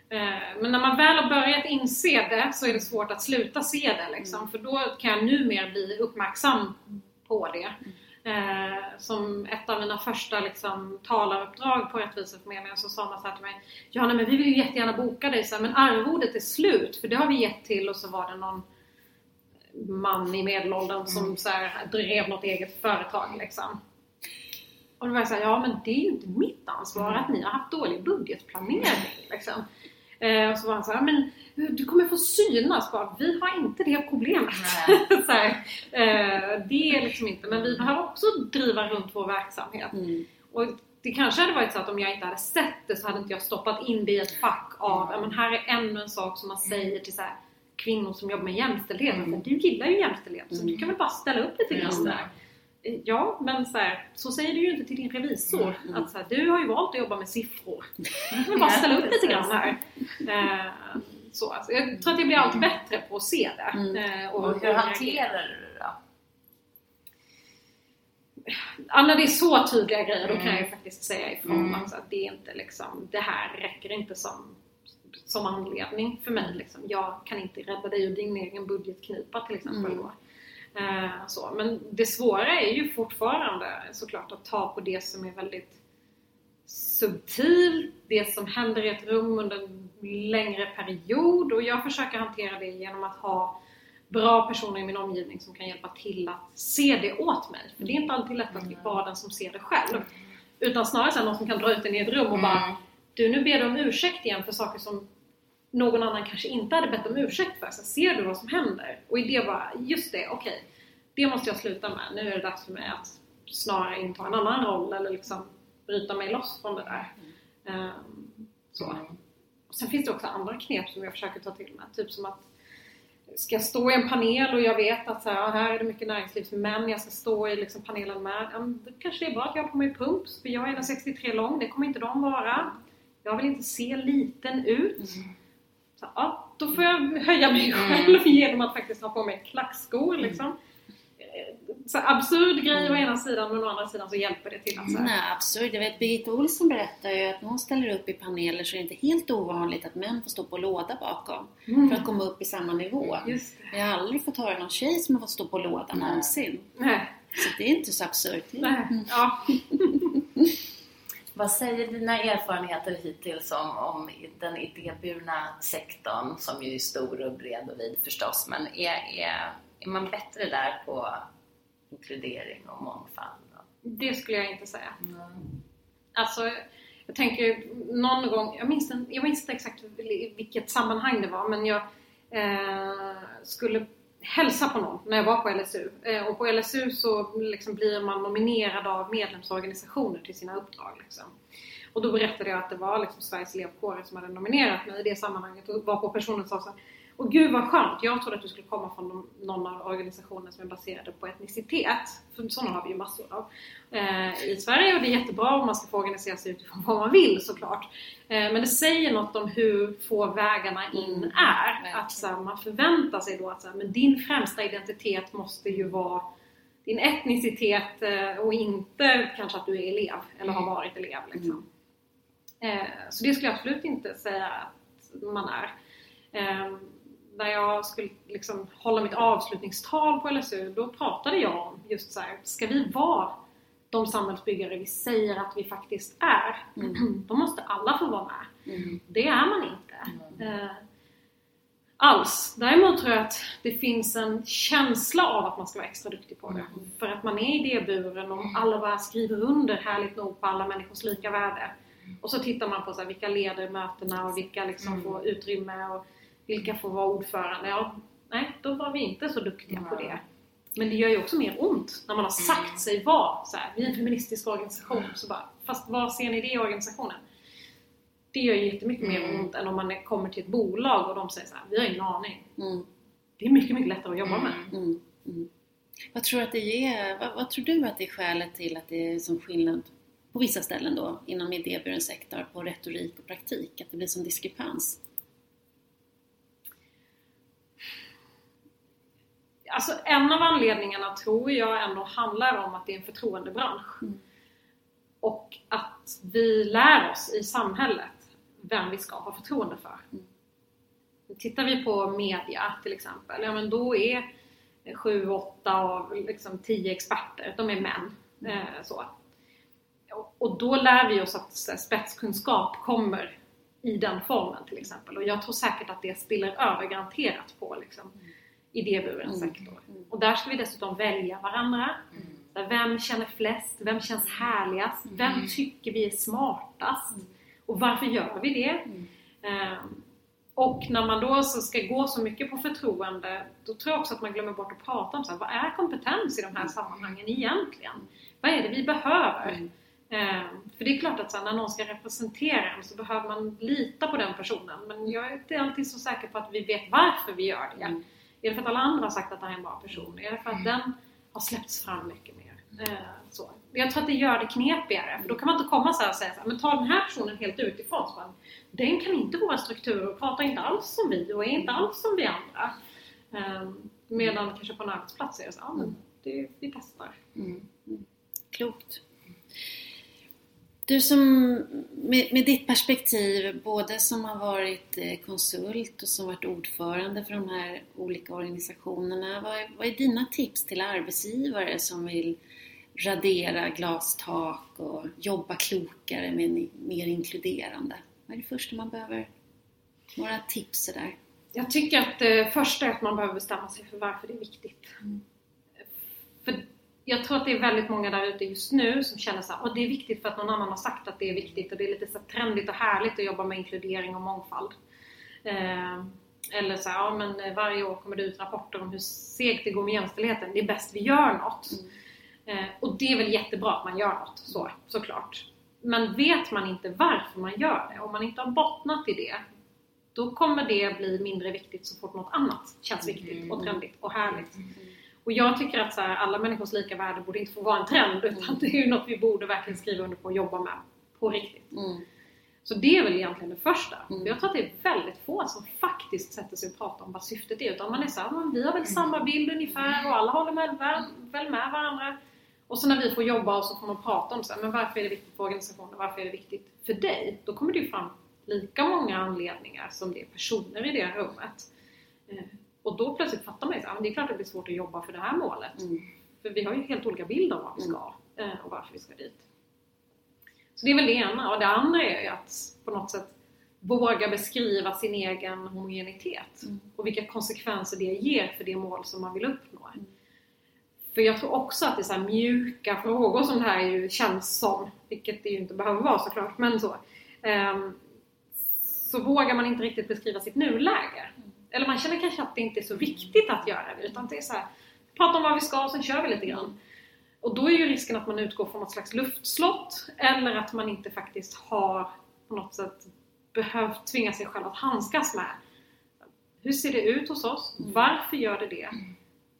Eh, men när man väl har börjat inse det så är det svårt att sluta se det liksom. För då kan jag numera bli uppmärksam på det. Eh, som ett av mina första liksom, talaruppdrag på Rättviseförmedlingen så sa man så här till mig Ja nej, men vi vill ju jättegärna boka dig så här, men arvodet är slut för det har vi gett till och så var det någon man i medelåldern som så här, drev något eget företag liksom. Och då var jag såhär, ja men det är ju inte mitt ansvar att ni har haft dålig budgetplanering liksom. Eh, och så var han såhär, men du kommer få synas bara, vi har inte det problemet. [laughs] så här, eh, det är liksom inte, men vi behöver också driva runt vår verksamhet. Mm. Och det kanske hade varit så att om jag inte hade sett det så hade inte jag stoppat in det i ett fack av, men här är ännu en sak som man säger till så här, kvinnor som jobbar med jämställdhet. Mm. Mm. Du gillar ju jämställdhet så du kan väl bara ställa upp lite grann där. Ja, men så, här, så säger du ju inte till din revisor. Mm. Att så här, du har ju valt att jobba med siffror. Du [laughs] väl bara ställa upp lite grann här. Eh, så, alltså, jag tror att jag blir allt bättre på att se det. Mm. Eh, Och hur reagera. hanterar du det då? Ja, när det är så tydliga grejer då kan jag ju faktiskt säga ifrån Mm. alltså, att det är inte liksom, det här räcker inte som, som anledning för mig. Liksom. Jag kan inte rädda dig ur din egen budgetknipa till exempel. Mm. Eh, så. Men det svåra är ju fortfarande såklart att ta på det som är väldigt subtilt, det som händer i ett rum under en längre period och jag försöker hantera det genom att ha bra personer i min omgivning som kan hjälpa till att se det åt mig. För det är inte alltid lätt att vara den som ser det själv. Utan snarare någon som kan dra ut den i ett rum och bara Du nu ber du om ursäkt igen för saker som någon annan kanske inte hade bett om ursäkt för. Så ser du vad som händer? Och i det bara, just det, okej. det måste jag sluta med. Nu är det dags för mig att snarare inta en annan roll eller liksom bryta mig loss från det där. Ehm, så. Och sen finns det också andra knep som jag försöker ta till mig. Typ som att Ska jag stå i en panel och jag vet att så här, här är det mycket näringslivsmän, jag ska stå i liksom panelen med. Ja, då kanske det är bra att jag har på mig pumps, för jag är 1,63 lång, det kommer inte de vara. Jag vill inte se liten ut. Så, ja, då får jag höja mig själv genom att faktiskt ha på mig klackskor. Liksom. Eh, Så absurd grej å ena sidan, men å andra sidan så hjälper det till att så här, Nej, absurd. Jag vet Birgitta Olsson berättar ju att när hon ställer upp i paneler så är det inte helt ovanligt att män får stå på låda bakom för att komma upp i samma nivå. Just det. Jag har aldrig fått höra någon tjej som har fått stå på låda någonsin. Nej, Så det är inte så absurt. nej, ja. [laughs] Vad säger dina erfarenheter hittills om, om den idéburna sektorn som ju är stor och bred och vid förstås men är, är, är man bättre där på inkludering och mångfald? Det skulle jag inte säga. Alltså, jag tänker någon gång, jag minns, jag minns inte exakt i vilket sammanhang det var, men jag eh, skulle hälsa på någon när jag var på LSU. Eh, och på LSU så liksom blir man nominerad av medlemsorganisationer till sina uppdrag. Liksom. Och då berättade jag att det var liksom Sveriges elevkårer som hade nominerat mig i det sammanhanget och var på personen sa så här, och gud vad skönt, jag trodde att du skulle komma från någon av organisationerna som är baserade på etnicitet. För sådana har vi ju massor av eh, i Sverige och det är jättebra om man ska få organisera sig utifrån vad man vill såklart. Eh, men det säger något om hur få vägarna in Mm, är. verkligen. Att så här, man förväntar sig då att så här, men din främsta identitet måste ju vara din etnicitet eh, och inte kanske att du är elev eller har varit elev. Liksom. Eh, så det skulle jag absolut inte säga att man är. När jag skulle liksom hålla mitt avslutningstal på LSU, då pratade jag om just så här, ska vi vara de samhällsbyggare vi säger att vi faktiskt är, [clears throat] då måste alla få vara med. Mm. Det är man inte. Eh, alls. Däremot tror jag att det finns en känsla av att man ska vara extra duktig på det. För att man är idéburen och alla bara skriver under härligt nog på alla människors lika värde. Och så tittar man på så här, vilka leder mötena och vilka liksom får utrymme och vilka får vara ordförande. Ja, nej, då var vi inte så duktiga på det. Men det gör ju också mer ont när man har sagt sig vara så här, vi är en feministisk organisation. Så bara, fast vad ser ni det i organisationen? Det gör ju jättemycket mer ont än om man kommer till ett bolag och de säger så här, vi har ingen aning. Mm. Det är mycket, mycket lättare att jobba med. Mm. Mm. Vad tror du att det ger, vad, vad tror du att det är skälet till att det är som skillnad på vissa ställen då inom idéburen sektor på retorik och praktik? Att det blir som diskrepans? Alltså en av anledningarna tror jag ändå handlar om att det är en förtroendebransch. Mm. Och att vi lär oss i samhället vem vi ska ha förtroende för. Mm. Tittar vi på media till exempel, ja men då är sju, åtta av liksom tio experter, de är män. Eh, så. Och- då lär vi oss att spetskunskap kommer i den formen till exempel. Och jag tror säkert att det spiller över garanterat på liksom, idéburen Mm. sektor. Och där ska vi dessutom välja varandra. Så här, Vem känner flest? Vem känns härligast? Vem tycker vi är smartast? Och varför gör vi det? Ehm, och när man då så ska gå så mycket på förtroende, då tror jag också att man glömmer bort att prata om så här, vad är kompetens i de här sammanhangen egentligen? Vad är det vi behöver? Ehm, för det är klart att så här, när någon ska representera en så behöver man lita på den personen. Men jag är inte alltid så säker på att vi vet varför vi gör det. Är det för att alla andra har sagt att det här är en bra person? Är det för att den har släppts fram mycket mer? Eh, så. Jag tror att det gör det knepigare. För då kan man inte komma så här och säga så här, men ta den här personen helt utifrån. Så den kan inte våra strukturer och pratar inte alls som vi och är inte alls som vi andra. Eh, medan kanske på en arbetsplats är det så ja men det, vi testar. Mm. Mm. Klokt. Du som, med, med ditt perspektiv, både som har varit eh, konsult och som varit ordförande för de här olika organisationerna. Vad är, vad är dina tips till arbetsgivare som vill radera glastak och jobba klokare med mer inkluderande? Vad är det första man behöver? Några tips där. Jag tycker att det första är att man behöver bestämma sig för varför det är viktigt. För jag tror att det är väldigt många där ute just nu som känner så "Åh, det är viktigt för att någon annan har sagt att det är viktigt och det är lite så trendigt och härligt att jobba med inkludering och mångfald. Eh, eller så här, ja men eh, varje år kommer det ut rapporter om hur segt det går med jämställdheten. Det är bäst vi gör något. Eh, och det är väl jättebra att man gör något, så, såklart. Men vet man inte varför man gör det, om man inte har bottnat i det, då kommer det bli mindre viktigt så fort något annat känns viktigt och trendigt och härligt. Och jag tycker att så här, alla människors lika värde borde inte få vara en trend utan det är ju något vi borde verkligen skriva under på och jobba med på riktigt. Mm. Så det är väl egentligen det första. Mm. Jag tror att det är väldigt få som faktiskt sätter sig och pratar om vad syftet är. Utan man är såhär, vi har väl samma bild ungefär och alla håller med, väl, väl med varandra. Och så när vi får jobba och så får man prata om så här, men varför är det viktigt för organisationen? Varför är det viktigt för dig? Då kommer det ju fram lika många anledningar som det är personer i det rummet. Och då plötsligt fattar man ju här, men det är klart att det blir svårt att jobba för det här målet. Mm. För vi har ju helt olika bild av vad vi ska eh, och varför vi ska dit. Så det är väl det ena. Och det andra är ju att på något sätt våga beskriva sin egen homogenitet. Mm. Och vilka konsekvenser det ger för det mål som man vill uppnå. Mm. För jag tror också att det är så mjuka frågor som det här ju känns som, vilket det ju inte behöver vara såklart, men så. ehm, så vågar man inte riktigt beskriva sitt nuläge. Eller man känner kanske att det inte är så viktigt att göra det, utan det är så här, prata om vad vi ska och sen kör vi lite grann. Och då är ju risken att man utgår från något slags luftslott, eller att man inte faktiskt har på något sätt behövt tvinga sig själv att handskas med hur ser det ut hos oss? Varför gör det det?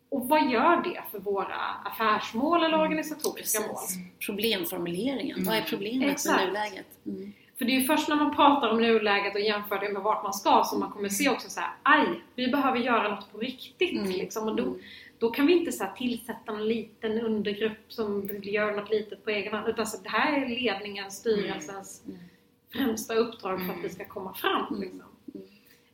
Och vad gör det för våra affärsmål eller organisatoriska mål? Precis. Problemformuleringen. Vad är problemet Exakt. med nuläget? Mm. För det är ju först när man pratar om nuläget och jämför det med vart man ska som man kommer se också så här, aj, vi behöver göra något på riktigt. Mm. Liksom. Och då, då kan vi inte så tillsätta en liten undergrupp som gör något litet på egen hand. Utan så det här är ledningens, styrelsens Mm. främsta uppdrag för att det ska komma fram. Liksom.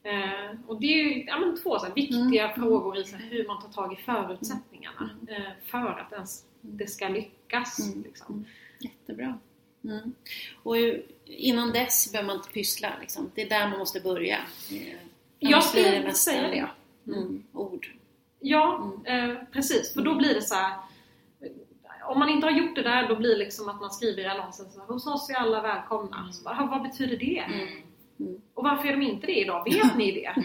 Eh, och det är ju ja, men två så här, viktiga Mm. frågor i så här, hur man tar tag i förutsättningarna eh, för att ens det ska lyckas. Mm. Liksom. Jättebra. Mm. Och innan dess behöver man inte pyssla. Liksom. Det är där man måste börja. Eh, Jag skulle säga det. Mm, ord. Ja, eh, precis. För då blir det så här. Om man inte har gjort det där, då blir det liksom att man skriver i annonsen så här, hos oss är alla välkomna. Så bara, "Ah, vad betyder det? Mm. Och varför är de inte det idag? Vet ni det?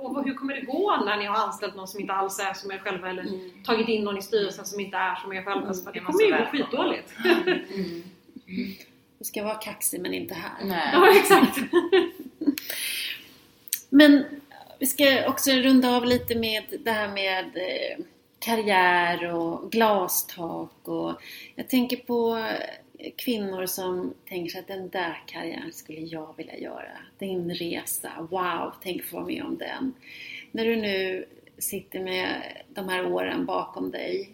Och hur kommer det gå när ni har anställt någon som inte alls är som er själva eller Mm. tagit in någon i styrelsen som inte är som er själva? Så bara, Det kommer ju gå skitdåligt. Du ska vara kaxig men inte här. Nej. Ja, exakt. Men vi ska också runda av lite med det här med eh, karriär och glastak och jag tänker på kvinnor som tänker sig att den där karriären skulle jag vilja göra. Din resa, wow, tänk få vara med om den. När du nu sitter med de här åren bakom dig,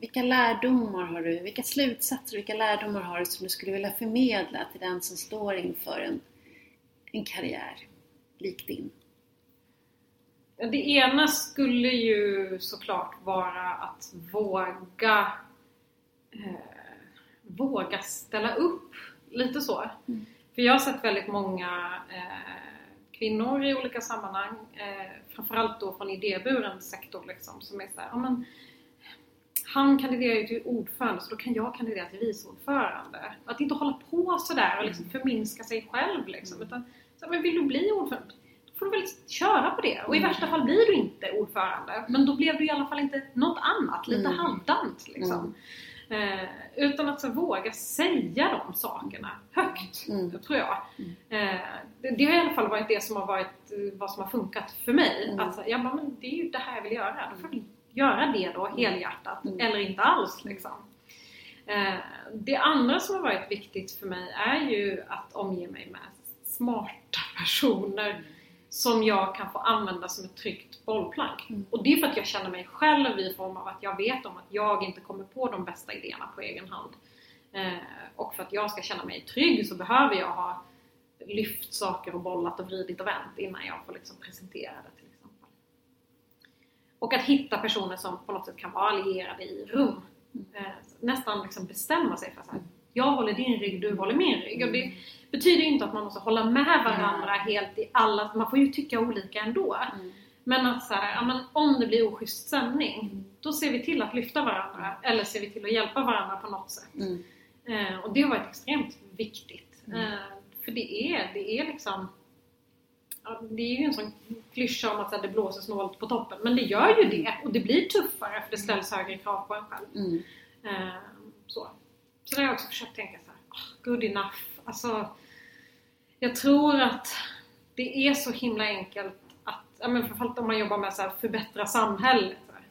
vilka lärdomar har du, vilka slutsatser, vilka lärdomar har du som du skulle vilja förmedla till den som står inför en, en karriär lik din? Det ena skulle ju såklart vara att våga eh, våga ställa upp lite så. Mm. För jag har sett väldigt många eh, kvinnor i olika sammanhang, eh, framförallt då från idéburen sektor liksom, som är såhär, ja men han kandiderar ju till ordförande så då kan jag kandidera till vice ordförande. Att inte hålla på sådär och liksom förminska sig själv liksom. Utan, så, men vill du bli ordförande? Då får du väl köra på det. Och i värsta fall blir du inte ordförande. Men då blev du i alla fall inte något annat, lite Mm. halvdant liksom. Eh, utan att så våga säga de sakerna högt, Mm. tror jag. Eh, det, det har i alla fall varit det som har varit eh, vad som har funkat för mig. Mm. Att så, ja, men det är ju det här jag vill göra. Då får göra det då helhjärtat. Mm. Eller inte alls liksom. Eh, det andra som har varit viktigt för mig är ju att omge mig med smarta [laughs] personer som jag kan få använda som ett tryggt bollplank. Mm. Och det är för att jag känner mig själv i form av att jag vet om att jag inte kommer på de bästa idéerna på egen hand. Eh, och för att jag ska känna mig trygg så behöver jag ha lyft saker och bollat och vridit och vänt innan jag får liksom presentera det. Och att hitta personer som på något sätt kan vara allierade i rum. Eh, nästan liksom bestämma sig för att jag håller din rygg, du håller min rygg. Och det betyder ju inte att man måste hålla med varandra helt i alla, man får ju tycka olika ändå. Men att så här, ja, men om det blir oschysst stämning, då ser vi till att lyfta varandra eller ser vi till att hjälpa varandra på något sätt. Mm. Eh, och det har varit extremt viktigt. Eh, för det är, det är liksom ja, Det är ju en sån klyscha om att så här, det blåser snålt på toppen. Men det gör ju det. Och det blir tuffare för det ställs högre krav på en själv. Mm. Eh, så. så där har jag också försökt tänka så här, "Ah, good enough. Alltså, jag tror att det är så himla enkelt att, ja, men framförallt om man jobbar med att förbättra samhället. Så här.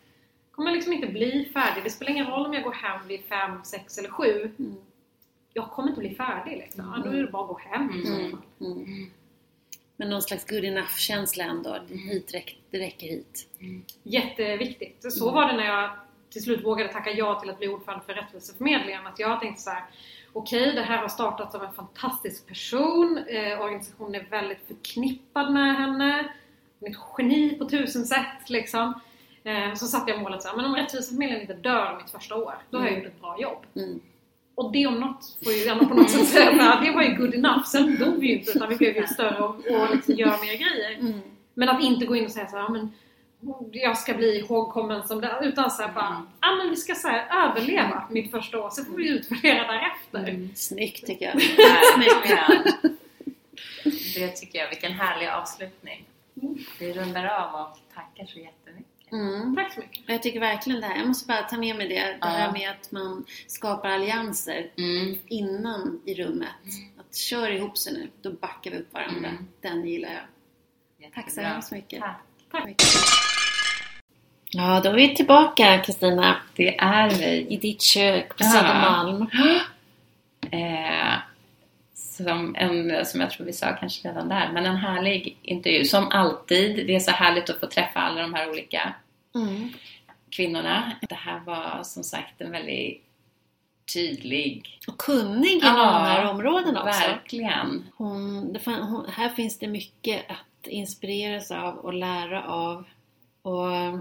kommer liksom inte bli färdig. Det spelar ingen roll om jag går hem vid fem, sex eller sju. Mm. Jag kommer inte bli färdig liksom. Ja, då är det bara att gå hem Mm. Mm. Men någon slags good enough-känsla ändå. Hit räck, det räcker hit. Jätteviktigt. Så var det när jag till slut vågade tacka ja till att bli ordförande för Rättviseförmedlingen. Att jag tänkte så här: okej det här har startats av en fantastisk person. Eh, organisationen är väldigt förknippad med henne. Hon är ett geni på tusen sätt liksom. Eh, så satte jag målet så här, men om Rättviseförmedlingen inte dör mitt första år, då har jag gjort ett bra jobb. Mm. Och det om något får ju gärna på något sätt säga att det var ju good enough. Sen dog vi ju inte utan vi blev ju större och, och liksom göra mer grejer. Mm. Men att inte gå in och säga så här, "Ja, men jag ska bli ihågkommen som det. Utan så här bara, ja men vi ska så här, överleva mitt första år. Så får vi utvärdera därefter. Mm. Snyggt tycker jag. [laughs] Det tycker jag, vilken härlig avslutning. Vi rundar av och tackar så jättemycket. Mm. Tack så mycket. Och Jag tycker verkligen det här, jag måste bara ta med mig det, det här Ja. med att man skapar allianser Mm. innan i rummet. Att kör ihop sig nu, då backar vi upp varandra. Mm. Den gillar jag. Tack så Jättebra. hemskt mycket. Tack. Tack. Ja, då är vi tillbaka Kristina Det är vi. i ditt kök på Ja. Södermalm. [gasps] Eh, som, en, som jag tror vi sa kanske redan där, men en härlig intervju. Som alltid, det är så härligt att få träffa alla de här olika Mm. kvinnorna. Det här var som sagt en väldigt tydlig... Och kunnig inom Ja, de här områdena också. Verkligen. Hon, fan, hon, här finns det mycket att inspireras av och lära av. Och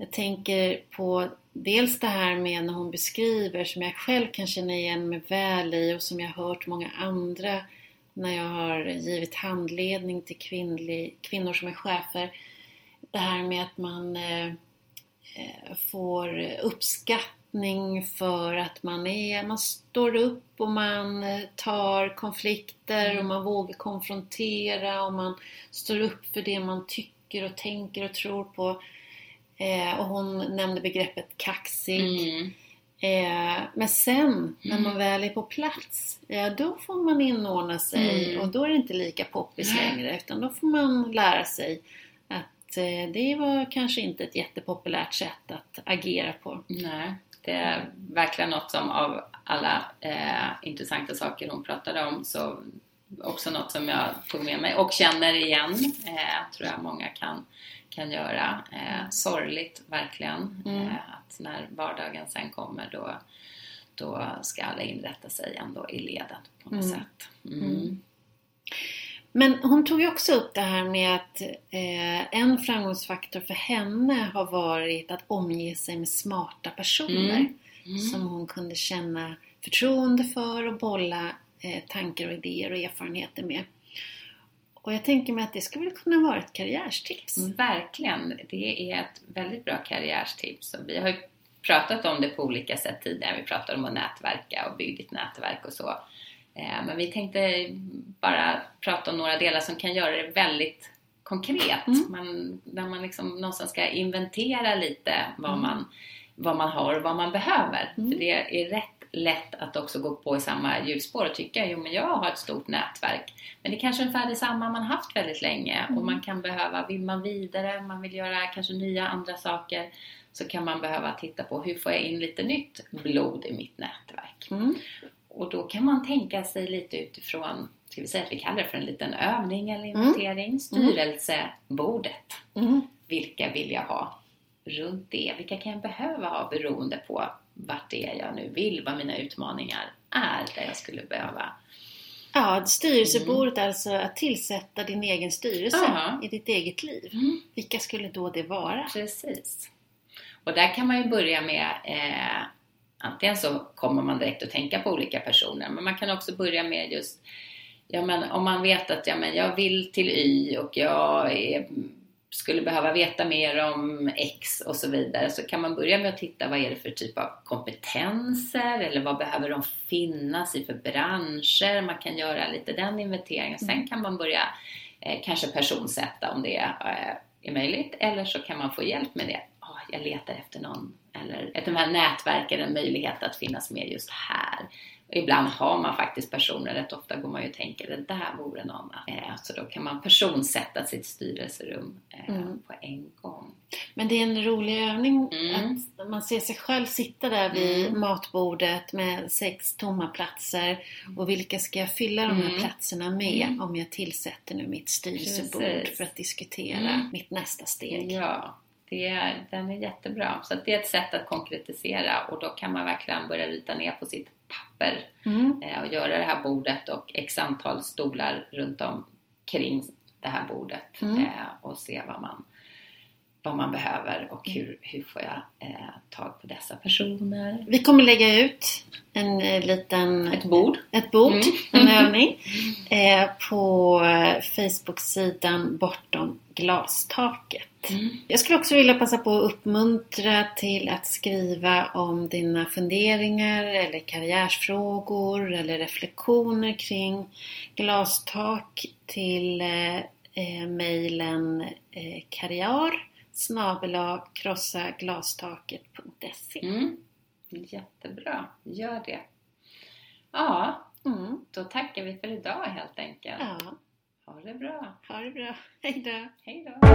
jag tänker på dels det här med när hon beskriver som jag själv kan känna igen mig väl i och som jag har hört många andra när jag har givit handledning till kvinnlig, kvinnor som är chefer. Det här med att man eh, får uppskattning för att man är, man står upp och man eh, tar konflikter och man vågar konfrontera och man står upp för det man tycker och tänker och tror på. Eh, och hon nämnde begreppet kaxig. Mm. Eh, men sen när man väl är på plats, ja då får man inordna sig Mm. och då är det inte lika poppis längre utan då får man lära sig att eh, det var kanske inte ett jättepopulärt sätt att agera på. Nej, det är verkligen något som av alla eh, intressanta saker hon pratade om så också något som jag tog med mig och känner igen. Eh, tror jag många kan, kan göra. Eh, sorgligt verkligen Mm. eh, att när vardagen sen kommer då, då ska alla inrätta sig ändå i leden på något Mm. sätt. Mm. Mm. Men hon tog ju också upp det här med att eh, en framgångsfaktor för henne har varit att omge sig med smarta personer Mm. Mm. som hon kunde känna förtroende för och bolla eh, tankar och idéer och erfarenheter med. Och jag tänker mig att det skulle väl kunna vara ett karriärstips. Mm, Verkligen, det är ett väldigt bra karriärstips. Och vi har ju pratat om det på olika sätt tidigare. Vi pratade om att nätverka och bygga ditt nätverk och så. Eh, Men vi tänkte bara prata om några delar som kan göra det väldigt konkret. Mm. Man, där man liksom någonstans ska inventera lite vad, Mm. man, vad man har och vad man behöver. Mm. För det är rätt lätt att också gå på i samma hjulspår och tycka jo men jag har ett stort nätverk. Men det är kanske ungefär detsamma man haft väldigt länge och Mm. man kan behöva, vill man vidare, man vill göra kanske nya andra saker så kan man behöva titta på hur får jag in lite nytt blod i mitt nätverk. Mm. Och då kan man tänka sig lite utifrån, ska vi säga att vi kallar det för en liten övning eller inventering, styrelsebordet. Mm. Vilka vill jag ha runt det? Vilka kan jag behöva ha beroende på vart det är jag nu vill, vad mina utmaningar är där jag skulle behöva. Ja, styrelsebordet alltså att tillsätta din egen styrelse Ja. i ditt eget liv. Mm. Vilka skulle då det vara? Precis. Och där kan man ju börja med eh, Antingen så kommer man direkt att tänka på olika personer men man kan också börja med just Ja men om man vet att ja, men jag vill till Y och jag är, skulle behöva veta mer om X och så vidare så kan man börja med att titta vad är det för typ av kompetenser eller vad behöver de finnas i för branscher. Man kan göra lite den inventeringen. Sen kan man börja eh, kanske personsätta om det eh, är möjligt eller så kan man få hjälp med det. Ah, jag letar efter någon eller ett de här nätverken, en möjlighet att finnas med just här. Ibland har man faktiskt personer, rätt ofta går man ju och tänker det där vore någon. Eh, så då kan man personsätta sitt styrelserum eh, Mm. på en gång. Men det är en rolig övning Mm. att man ser sig själv sitta där vid Mm. matbordet med sex tomma platser och vilka ska jag fylla de här Mm. platserna med Mm. om jag tillsätter nu mitt styrelsebord Precis. för att diskutera Mm. mitt nästa steg. Ja, det den är jättebra. Så att det är ett sätt att konkretisera och då kan man verkligen börja rita ner på sitt papper Mm. eh, och göra det här bordet och x antal stolar runt omkring det här bordet Mm. eh, och se vad man, vad man behöver och hur, hur får jag eh, tag på dessa personer. Vi kommer lägga ut en eh, liten Ett bord. ett bord, Mm. en [laughs] övning, eh, på eh, Facebook-sidan Bortom glastaket. Mm. Jag skulle också vilja passa på att uppmuntra till att skriva om dina funderingar eller karriärsfrågor eller reflektioner kring glastak till eh, eh, mejlen eh, karriär snabela krossaglastaket.se Mm. Jättebra, gör det. Ja, mm. då tackar vi för idag helt enkelt. Ja, Ha det bra. ha det bra. Hej då! Hej då!